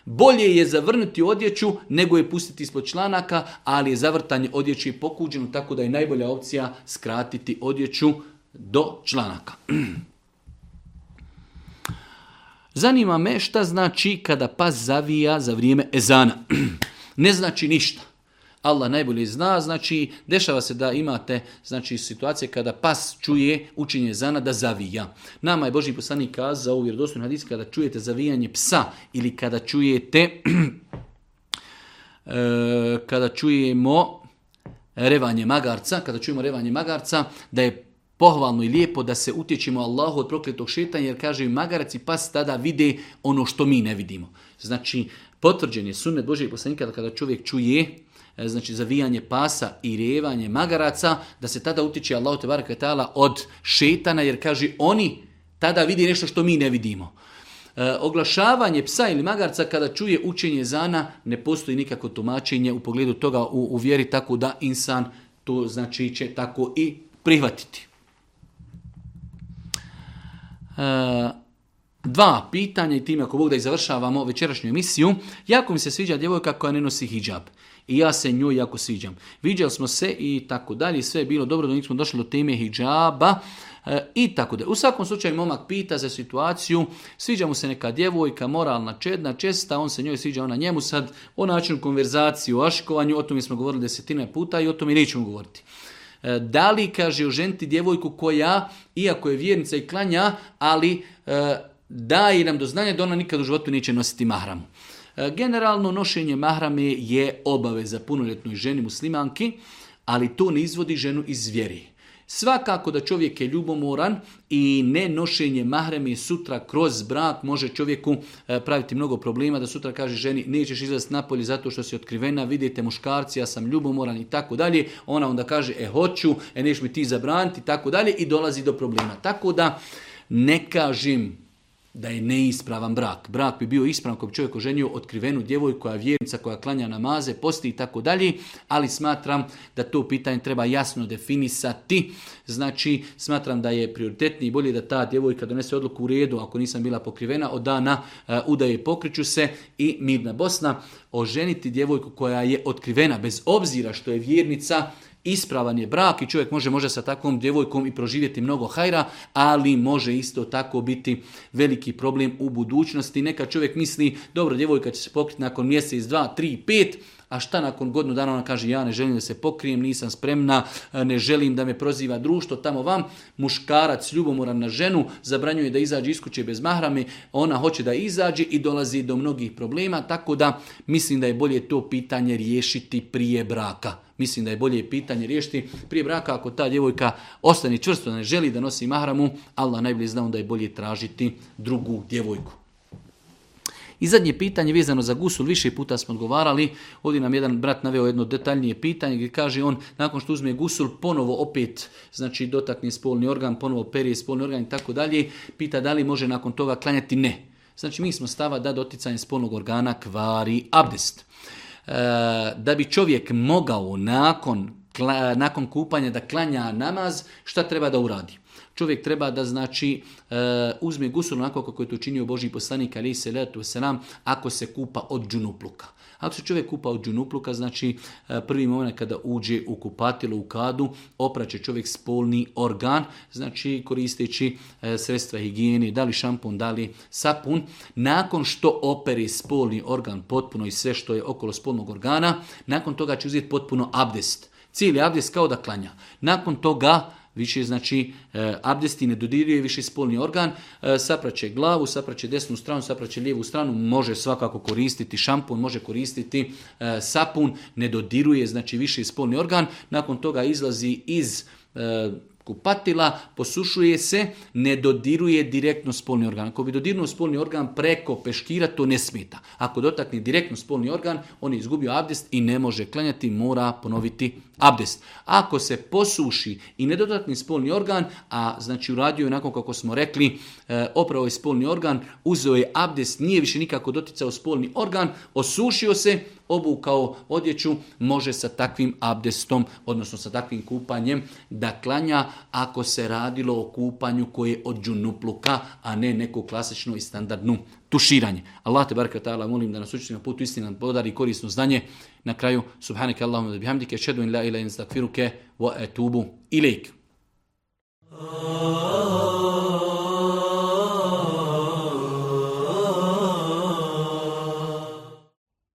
Bolje je zavrnuti odjeću nego je pustiti ispod članaka, ali je zavrtanje odjeće pokuđeno, tako da je najbolja opcija skratiti odjeću do članaka. Zanima me šta znači kada pas zavija za vrijeme ezana. ne znači ništa. Allah najbolje zna, znači dešava se da imate znači situacije kada pas čuje učinje zana da zavija. Nama je Boži poslanik kazao u vjerodostojnom hadisu kada čujete zavijanje psa ili kada čujete eh, kada čujemo revanje magarca, kada čujemo revanje magarca, da je pohvalno i lijepo da se utječimo Allahu od prokletog šetanja, jer kaže magarac i pas tada vide ono što mi ne vidimo. Znači, Potvrđen je sunet Božeg poslanika da kada čovjek čuje e, znači zavijanje pasa i rijevanje magaraca, da se tada utiče Allah od šetana, jer kaže oni tada vidi nešto što mi ne vidimo. E, oglašavanje psa ili magarca kada čuje učenje zana ne postoji nikako tumačenje u pogledu toga u, vjeri tako da insan to znači će tako i prihvatiti. E, dva pitanja i time ako Bog da i završavamo večerašnju emisiju. Jako mi se sviđa djevojka koja ne nosi hijab. I ja se nju jako sviđam. Viđali smo se i tako dalje. Sve je bilo dobro da nismo došli do teme hijaba e, i tako da. U svakom slučaju momak pita za situaciju, sviđa mu se neka djevojka, moralna, čedna, česta, on se njoj sviđa, ona njemu sad, o načinu konverzaciju, o aškovanju, o tome smo govorili desetine puta i o tome nećemo govoriti. E, da li, kaže, ženti djevojku koja, iako je vjernica i klanja, ali e, daje nam do znanja da ona nikad u životu neće nositi mahramu. E, generalno nošenje mahrame je obaveza punoljetnoj ženi muslimanki, ali to ne izvodi ženu iz vjeri. Svakako da čovjek je ljubomoran i ne nošenje i sutra kroz brak može čovjeku e, praviti mnogo problema da sutra kaže ženi nećeš izlaziti polje zato što si otkrivena, vidite muškarci, ja sam ljubomoran i tako dalje. Ona onda kaže e hoću, e mi ti zabraniti i tako dalje i dolazi do problema. Tako da ne kažem da je neispravan brak. Brak bi bio ispravan ako bi čovjek oženio otkrivenu djevojku koja je vjernica, koja klanja namaze, posti i tako dalje, ali smatram da to pitanje treba jasno definisati. Znači, smatram da je prioritetnije i bolje da ta djevojka donese odluku u redu, ako nisam bila pokrivena, od dana e, udaje pokriću se i Mirna Bosna oženiti djevojku koja je otkrivena, bez obzira što je vjernica, Ispravan je brak i čovjek može možda sa takvom djevojkom i proživjeti mnogo hajra, ali može isto tako biti veliki problem u budućnosti. Neka čovjek misli, dobro, djevojka će se pokriti nakon mjesec, dva, tri, pet, a šta nakon godinu dana ona kaže ja ne želim da se pokrijem, nisam spremna, ne želim da me proziva društvo tamo vam, muškarac ljubomoran na ženu zabranjuje da izađe iz kuće bez mahrame, ona hoće da izađe i dolazi do mnogih problema, tako da mislim da je bolje to pitanje riješiti prije braka. Mislim da je bolje pitanje riješiti prije braka ako ta djevojka ostane čvrsto, ne želi da nosi mahramu, Allah najbolje zna onda je bolje tražiti drugu djevojku. I zadnje pitanje vezano za gusul, više puta smo odgovarali, ovdje nam jedan brat naveo jedno detaljnije pitanje gdje kaže on nakon što uzme gusul ponovo opet znači dotakne spolni organ, ponovo perije spolni organ i tako dalje, pita da li može nakon toga klanjati ne. Znači mi smo stava da doticanje spolnog organa kvari abdest. E, da bi čovjek mogao nakon, nakon kupanja da klanja namaz, šta treba da uradi? Čovjek treba da znači e, uzme gusul onako kako je to učinio Boži poslanik ali se letu nam ako se kupa od džunupluka. Ako se čovjek kupa od džunupluka, znači e, prvi moment kada uđe u kupatilo, u kadu, opraće čovjek spolni organ, znači koristeći e, sredstva higijene, da li šampun, da li sapun. Nakon što operi spolni organ potpuno i sve što je okolo spolnog organa, nakon toga će uzeti potpuno abdest. Cijeli abdest kao da klanja. Nakon toga više znači eh, abdesti ne dodiruje više spolni organ, eh, sapraće glavu, sapraće desnu stranu, sapraće lijevu stranu, može svakako koristiti šampun, može koristiti eh, sapun, ne dodiruje znači više spolni organ, nakon toga izlazi iz kupatila, posušuje se, ne dodiruje direktno spolni organ. Ako bi dodirnuo spolni organ preko peškira, to ne smeta. Ako dotakne direktno spolni organ, on je izgubio abdest i ne može klanjati, mora ponoviti abdest. Ako se posuši i ne dotakne spolni organ, a znači uradio je nakon kako smo rekli, e, opravo je spolni organ, uzeo je abdest, nije više nikako doticao spolni organ, osušio se, obukao odjeću, može sa takvim abdestom, odnosno sa takvim kupanjem, da klanja ako se radilo o kupanju koje je od džunupluka, a ne neko klasično i standardnu tuširanje. Allah te barka ta'ala, molim da nas učite na putu istina, i korisno znanje. Na kraju, subhanaka Allahumma da bihamdike, šedu in la ila in stakfiruke, wa etubu ilaik. Ah.